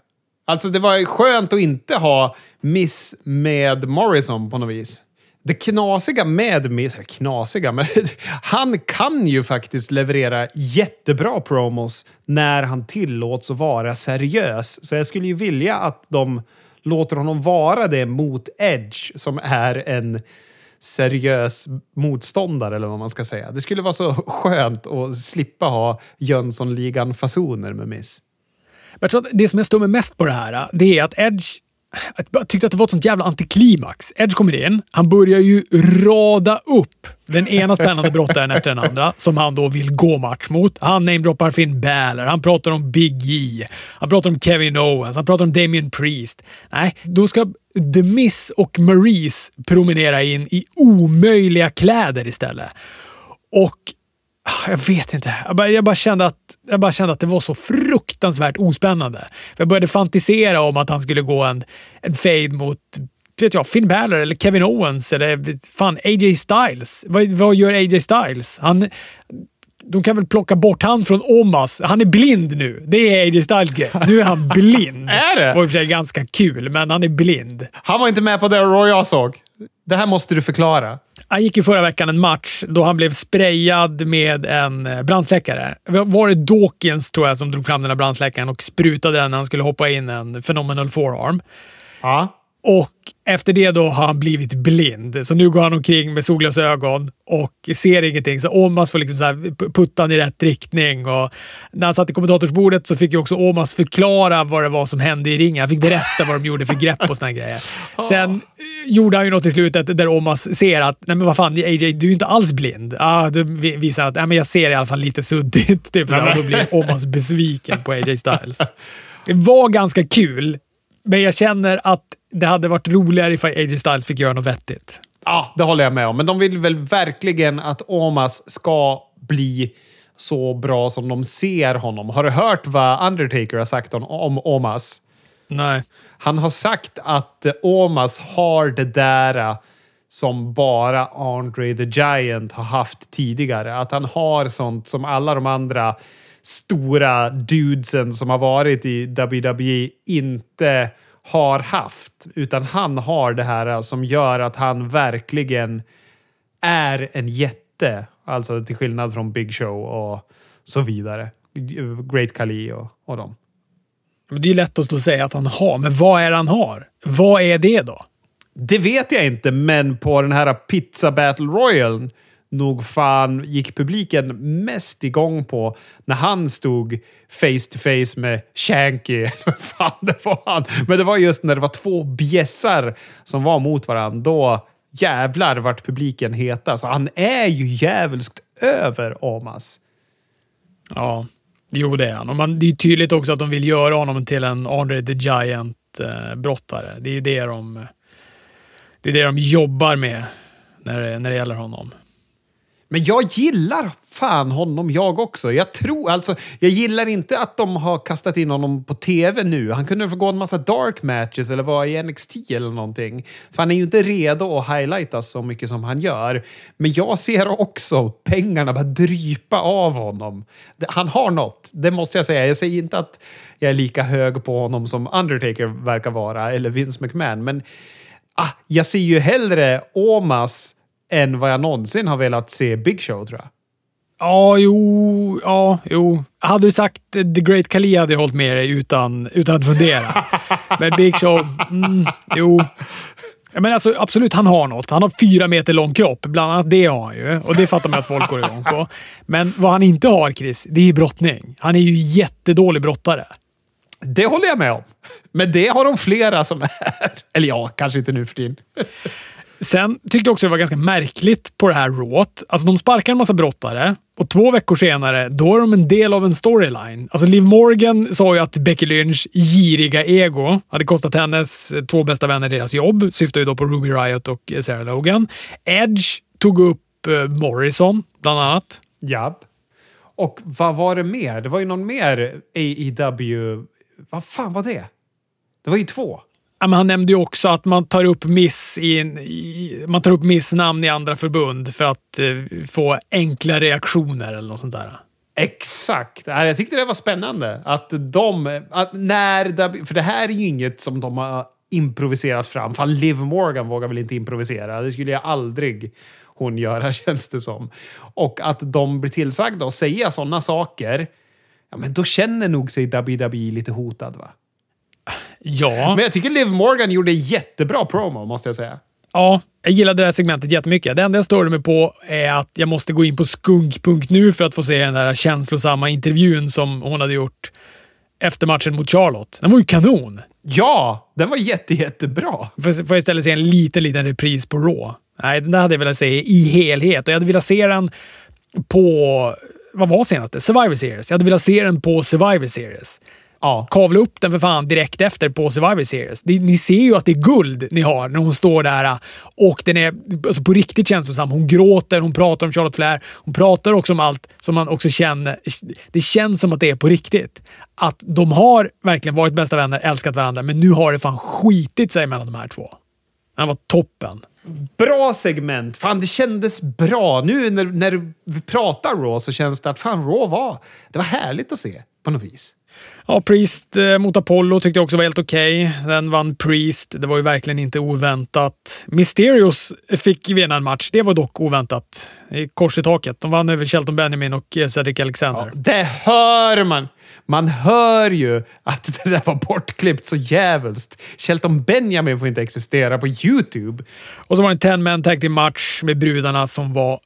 Alltså det var skönt att inte ha Miss med Morrison på något vis. Det knasiga med Miss, eller knasiga, men han kan ju faktiskt leverera jättebra promos när han tillåts att vara seriös. Så jag skulle ju vilja att de låter honom vara det mot Edge som är en seriös motståndare eller vad man ska säga. Det skulle vara så skönt att slippa ha Jönssonligan-fasoner med Miss. Men jag tror att det som jag stör mig mest på det här, det är att Edge jag tyckte att det var ett sånt jävla antiklimax. Edge kommer in, han börjar ju rada upp den ena spännande brottaren efter den andra som han då vill gå match mot. Han namedroppar Finn Balor, han pratar om Big E, han pratar om Kevin Owens, han pratar om Damien Priest. Nej, då ska The Miss och Maurice promenera in i omöjliga kläder istället. Och jag vet inte. Jag bara, jag, bara kände att, jag bara kände att det var så fruktansvärt ospännande. Jag började fantisera om att han skulle gå en, en fade mot vet jag, Finn Balor eller Kevin Owens eller fan AJ Styles. Vad, vad gör AJ Styles? Han, de kan väl plocka bort han från Omas. Han är blind nu. Det är AJ Styles grej. Nu är han blind. är det? Det var i och för sig ganska kul, men han är blind. Han var inte med på det Roy jag såg. Det här måste du förklara. Han gick ju förra veckan en match då han blev sprayad med en eh, brandsläckare. Var det Dawkins, tror jag, som drog fram den här brandsläckaren och sprutade den när han skulle hoppa in en phenomenal forearm. Ja. Och efter det då har han blivit blind. Så nu går han omkring med solglasögon och ser ingenting. Så Omas får liksom så putta han i rätt riktning. Och när han satt i kommentatorsbordet så fick ju också Omas förklara vad det var som hände i ringen. Han fick berätta vad de gjorde för grepp och såna grejer. Sen eh, gjorde han ju något i slutet där Omas ser att, nej men vad fan AJ, du är ju inte alls blind. Ah, du visar att, nej men jag ser i alla fall lite suddigt. Typ, och då blir Omas besviken på AJ Styles. Det var ganska kul, men jag känner att det hade varit roligare ifall AJ Styles fick göra något vettigt. Ja, det håller jag med om. Men de vill väl verkligen att Omas ska bli så bra som de ser honom. Har du hört vad Undertaker har sagt om, om Omas? Nej. Han har sagt att Omas har det där som bara Andre the Giant har haft tidigare. Att han har sånt som alla de andra stora dudesen som har varit i WWE inte har haft. Utan han har det här som gör att han verkligen är en jätte. Alltså till skillnad från Big Show och så vidare. Great Khali och, och dem. Det är lätt att säga att han har, men vad är det han har? Vad är det då? Det vet jag inte, men på den här Pizza Battle Royal nog fan gick publiken mest igång på när han stod face to face med Shanky. fan det var han. Men det var just när det var två bjässar som var mot varandra. Då jävlar vart publiken heta. Så han är ju jävligt över Omas. Ja, jo det är han. Och man, det är tydligt också att de vill göra honom till en Andre the Giant-brottare. det är ju det de, det är det de jobbar med när det, när det gäller honom. Men jag gillar fan honom jag också. Jag tror alltså, jag gillar inte att de har kastat in honom på tv nu. Han kunde få gå en massa dark matches eller vara i NXT eller någonting. För han är ju inte redo att highlightas så mycket som han gör. Men jag ser också pengarna bara drypa av honom. Han har något, det måste jag säga. Jag säger inte att jag är lika hög på honom som Undertaker verkar vara, eller Vince McMahon. Men ah, jag ser ju hellre Omas än vad jag någonsin har velat se Big Show, tror jag. Ja, jo, ja, jo. Hade du sagt The Great Khali hade jag hållit med dig utan, utan att fundera. Men Big Show, mm, jo. Men alltså, absolut, han har något. Han har fyra meter lång kropp. Bland annat det har han ju. Och det fattar man att folk går igång på. Men vad han inte har, Chris, det är brottning. Han är ju jättedålig brottare. Det håller jag med om. Men det har de flera som är. Eller ja, kanske inte nu för tiden. Sen tyckte jag också det var ganska märkligt på det här rået. Alltså de sparkar en massa brottare och två veckor senare, då är de en del av en storyline. Alltså Liv Morgan sa ju att Becky Lynch giriga ego hade kostat hennes eh, två bästa vänner deras jobb. Syftar ju då på Ruby Riot och eh, Sarah Logan. Edge tog upp eh, Morrison, bland annat. Ja. Och vad var det mer? Det var ju någon mer AEW... Vad fan var det? Det var ju två. Men han nämnde ju också att man tar upp miss i, i man tar upp missnamn i andra förbund för att eh, få enkla reaktioner eller något sånt där. Exakt! Jag tyckte det var spännande. Att de... Att när, för det här är ju inget som de har improviserat fram. Fan, Liv Morgan vågar väl inte improvisera. Det skulle jag aldrig hon göra, känns det som. Och att de blir tillsagda att säga sådana saker, ja, men då känner nog sig WWE lite hotad, va? Ja. Men jag tycker Liv Morgan gjorde jättebra promo, måste jag säga. Ja, jag gillade det här segmentet jättemycket. Det enda jag störde mig på är att jag måste gå in på skunk.nu för att få se den där känslosamma intervjun som hon hade gjort efter matchen mot Charlotte. Den var ju kanon! Ja, den var jätte, jättebra. Får, får jag istället se en liten, liten repris på Raw? Nej, den där hade jag velat se i helhet och jag hade velat se den på... Vad var senaste? Survivor Series. Jag hade velat se den på Survivor Series. Ja. Kavla upp den för fan direkt efter på Survivor Series. Ni, ni ser ju att det är guld ni har när hon står där äh, och den är alltså, på riktigt känslosam. Hon gråter, hon pratar om Charlotte Flair. Hon pratar också om allt som man också känner. Det känns som att det är på riktigt. Att de har verkligen varit bästa vänner, älskat varandra, men nu har det fan skitit sig mellan de här två. Den var toppen. Bra segment! Fan, det kändes bra. Nu när, när vi pratar Raw så känns det att fan, Raw var... Det var härligt att se på något vis. Ja, Priest eh, mot Apollo tyckte jag också var helt okej. Okay. Den vann Priest. Det var ju verkligen inte oväntat. Mysterios fick vinna en match. Det var dock oväntat. I kors i taket. De vann över Shelton Benjamin och eh, Cedric Alexander. Ja, det hör man! Man hör ju att det där var bortklippt så jävligt. Shelton Benjamin får inte existera på YouTube. Och så var det en 10-man tag team match med brudarna som var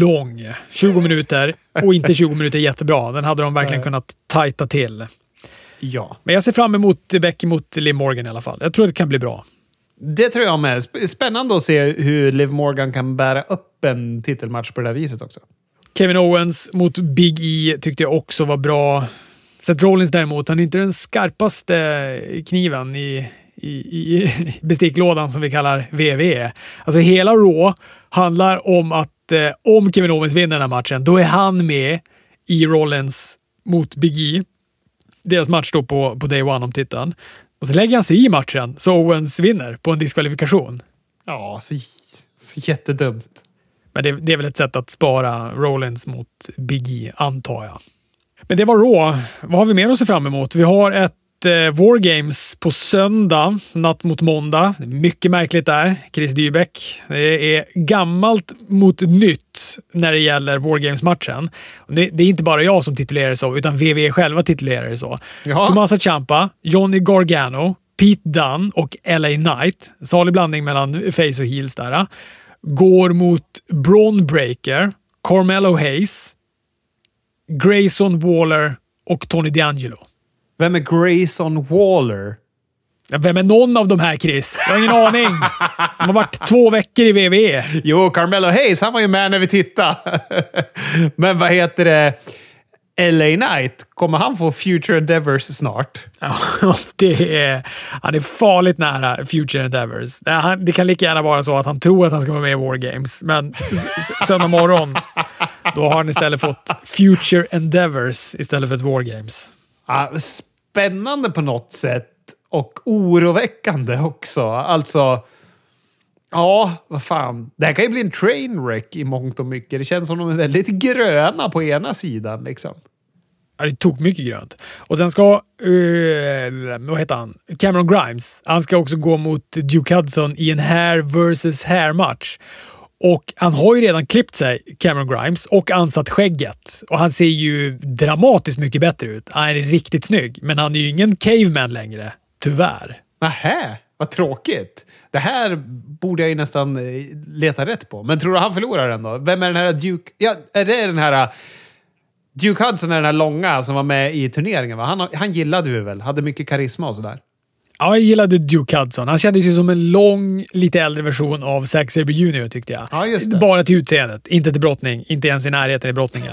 lång. 20 minuter. Och inte 20 minuter jättebra. Den hade de verkligen kunnat tajta till. Ja. Men jag ser fram emot Becky mot Liv Morgan i alla fall. Jag tror det kan bli bra. Det tror jag med. Spännande att se hur Liv Morgan kan bära upp en titelmatch på det här viset också. Kevin Owens mot Big E tyckte jag också var bra. Seth Rollins däremot, han är inte den skarpaste kniven i, i, i besticklådan som vi kallar VVE. Alltså hela Raw handlar om att eh, om Kevin Owens vinner den här matchen, då är han med i Rollins mot Big E deras match då på, på day one om titeln. Och så lägger han sig i matchen så Owens vinner på en diskvalifikation. Ja, så, så jättedumt. Men det, det, är väl ett sätt att spara Rollins mot Big E, antar jag. Men det var Raw. Vad har vi mer att se fram emot? Vi har ett eh, Wargames på söndag, natt mot måndag. Mycket märkligt där. Chris Dybeck. Det är gammalt mot nytt när det gäller Wargames-matchen. Det, det, är inte bara jag som titulerar det så, utan WWE själva titulerar det så. Jaha. Tomasa Ciampa, Johnny Gargano, Pete Dunne och LA Knight. Salig blandning mellan face och heels där. Går mot Braun Breaker, Carmelo Hayes, Grayson Waller och Tony D'Angelo. Vem är Grayson Waller? Ja, vem är någon av de här, Chris? Jag har ingen aning. De har varit två veckor i WWE. Jo, Carmelo Hayes, han var ju med när vi tittade. Men vad heter det? LA Knight, kommer han få Future Endeavors snart? Ja, det är, han är farligt nära Future Endeavors. Det, kan lika gärna vara så att han tror att han ska vara med i War Games, men söndag morgon Då har han istället fått Future Endeavors istället för ett War Games. Ja, spännande på något sätt och oroväckande också. Alltså, ja, vad fan. Det här kan ju bli en trainwreck i mångt och mycket. Det känns som de är väldigt gröna på ena sidan. Liksom. Ja, det tog mycket grönt. Och sen ska, uh, vad heter han? Cameron Grimes. Han ska också gå mot Duke Hudson i en hair versus hair match. Och han har ju redan klippt sig, Cameron Grimes, och ansatt skägget. Och han ser ju dramatiskt mycket bättre ut. Han är riktigt snygg, men han är ju ingen caveman längre. Tyvärr. Nähä, vad tråkigt. Det här borde jag ju nästan eh, leta rätt på. Men tror du han förlorar den då? Vem är den här Duke... Ja, är det den här... Eh, Duke Hudson är den här långa som var med i turneringen va? Han, han gillade vi väl? Hade mycket karisma och sådär. Ja, jag gillade Duke Hudson. Han kändes ju som en lång, lite äldre version av Zack Sabre Jr. tyckte jag. Ja, just det. Bara till utseendet, inte till brottning. Inte ens i närheten i brottningen.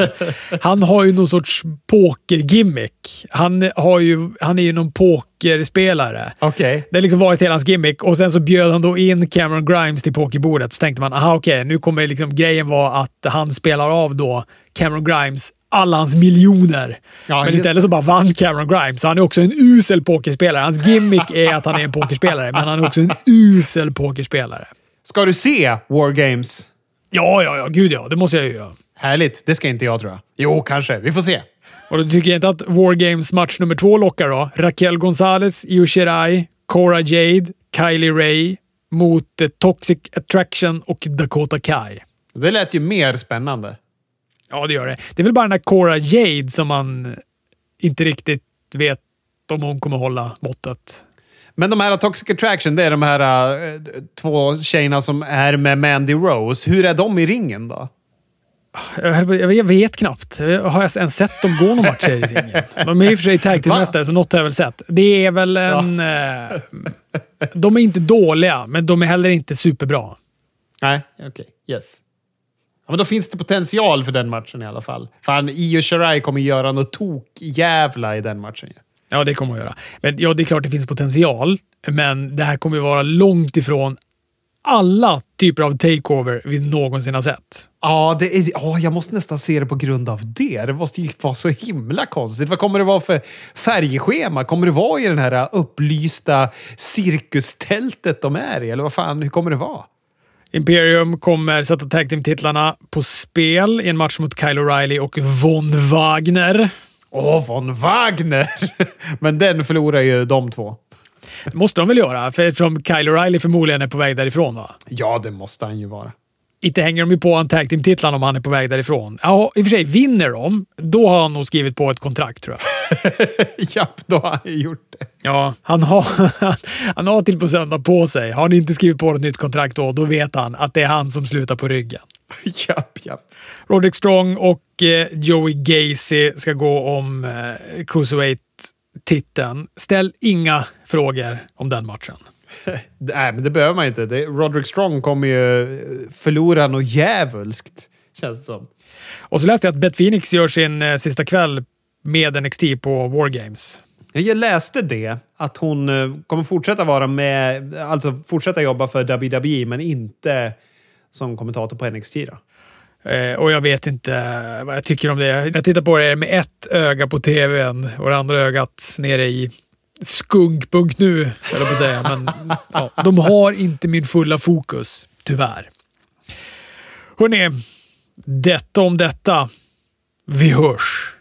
han har ju någon sorts pokergimmick. Han, har ju, han är ju någon pokerspelare. Okej. Det har liksom varit hela hans gimmick och sen så bjöd han då in Cameron Grimes till pokerbordet. Så tänkte man, aha okej, nu kommer liksom grejen vara att han spelar av då Cameron Grimes alla hans miljoner. Ja, men istället så bara vann Cameron Grimes. Så han är också en usel pokerspelare. Hans gimmick är att han är en pokerspelare, men han är också en usel pokerspelare. Ska du se War Games? Ja, ja, ja. Gud ja. Det måste jag ju göra. Härligt. Det ska inte jag tror jag. Jo, kanske. Vi får se. Och då tycker inte att War Games match nummer två lockar då. Raquel Gonzalez, Io Shirai, Cora Jade, Kylie Ray mot eh, Toxic Attraction och Dakota Kai. Det lät ju mer spännande. Ja, det gör det. Det är väl bara den här Cora Jade som man inte riktigt vet om hon kommer hålla måttet. Men de här Toxic Attraction, det är de här eh, två tjejerna som är med Mandy Rose. Hur är de i ringen då? Jag, vet knappt. Har jag ens sett dem gå någon matcher i ringen? De är i och för sig tag team-mästare, så något har jag väl sett. Det är väl en... Eh, de är inte dåliga, men de är heller inte superbra. Nej, okej. Yes. Ja, men då finns det potential för den matchen i alla fall. Fan, Io Shirai kommer göra något tok-jävla i den matchen. ju. Ja, det kommer att göra. Men ja, det är klart det finns potential, men det här kommer vara långt ifrån alla typer av takeover vi någonsin har sett. Ja, det är, ja, jag måste nästan se det på grund av det. Det måste ju vara så himla konstigt. Vad kommer det vara för färgschema? Kommer det vara i den här upplysta cirkustältet de är i? Eller vad fan, hur kommer det vara? Imperium kommer sätta tag team-titlarna på spel i en match mot Kyle O'Reilly och Von Wagner. Åh, von Wagner! Men den förlorar ju de två. Det måste de väl göra, eftersom Kyle O'Reilly förmodligen är på väg därifrån. va? Ja, det måste han ju vara. Inte hänger de ju på en tag team-titlarna om han är på väg därifrån. Ja, i och för sig, vinner de, då har han nog skrivit på ett kontrakt tror jag. Japp, då har han gjort det. Ja, han har, han har till på söndag på sig. Har han inte skrivit på ett nytt kontrakt då, då vet han att det är han som slutar på ryggen. japp, japp. Roderick Strong och eh, Joey Gacy ska gå om eh, Cruiserweight-titeln. Ställ inga frågor om den matchen. Nej, men det behöver man inte. Det, Roderick Strong kommer ju förlora något djävulskt, känns det som. Och så läste jag att Beth Phoenix gör sin eh, sista kväll med NXT på War Games. Jag läste det, att hon eh, kommer fortsätta vara med, alltså fortsätta jobba för WWE, men inte som kommentator på NXT då. Eh, och jag vet inte vad jag tycker om det. Jag tittar på det med ett öga på tvn och det andra ögat nere i skunk.nu, höll jag på att säga. Men ja, de har inte min fulla fokus, tyvärr. Hörrni, detta om detta. Vi hörs!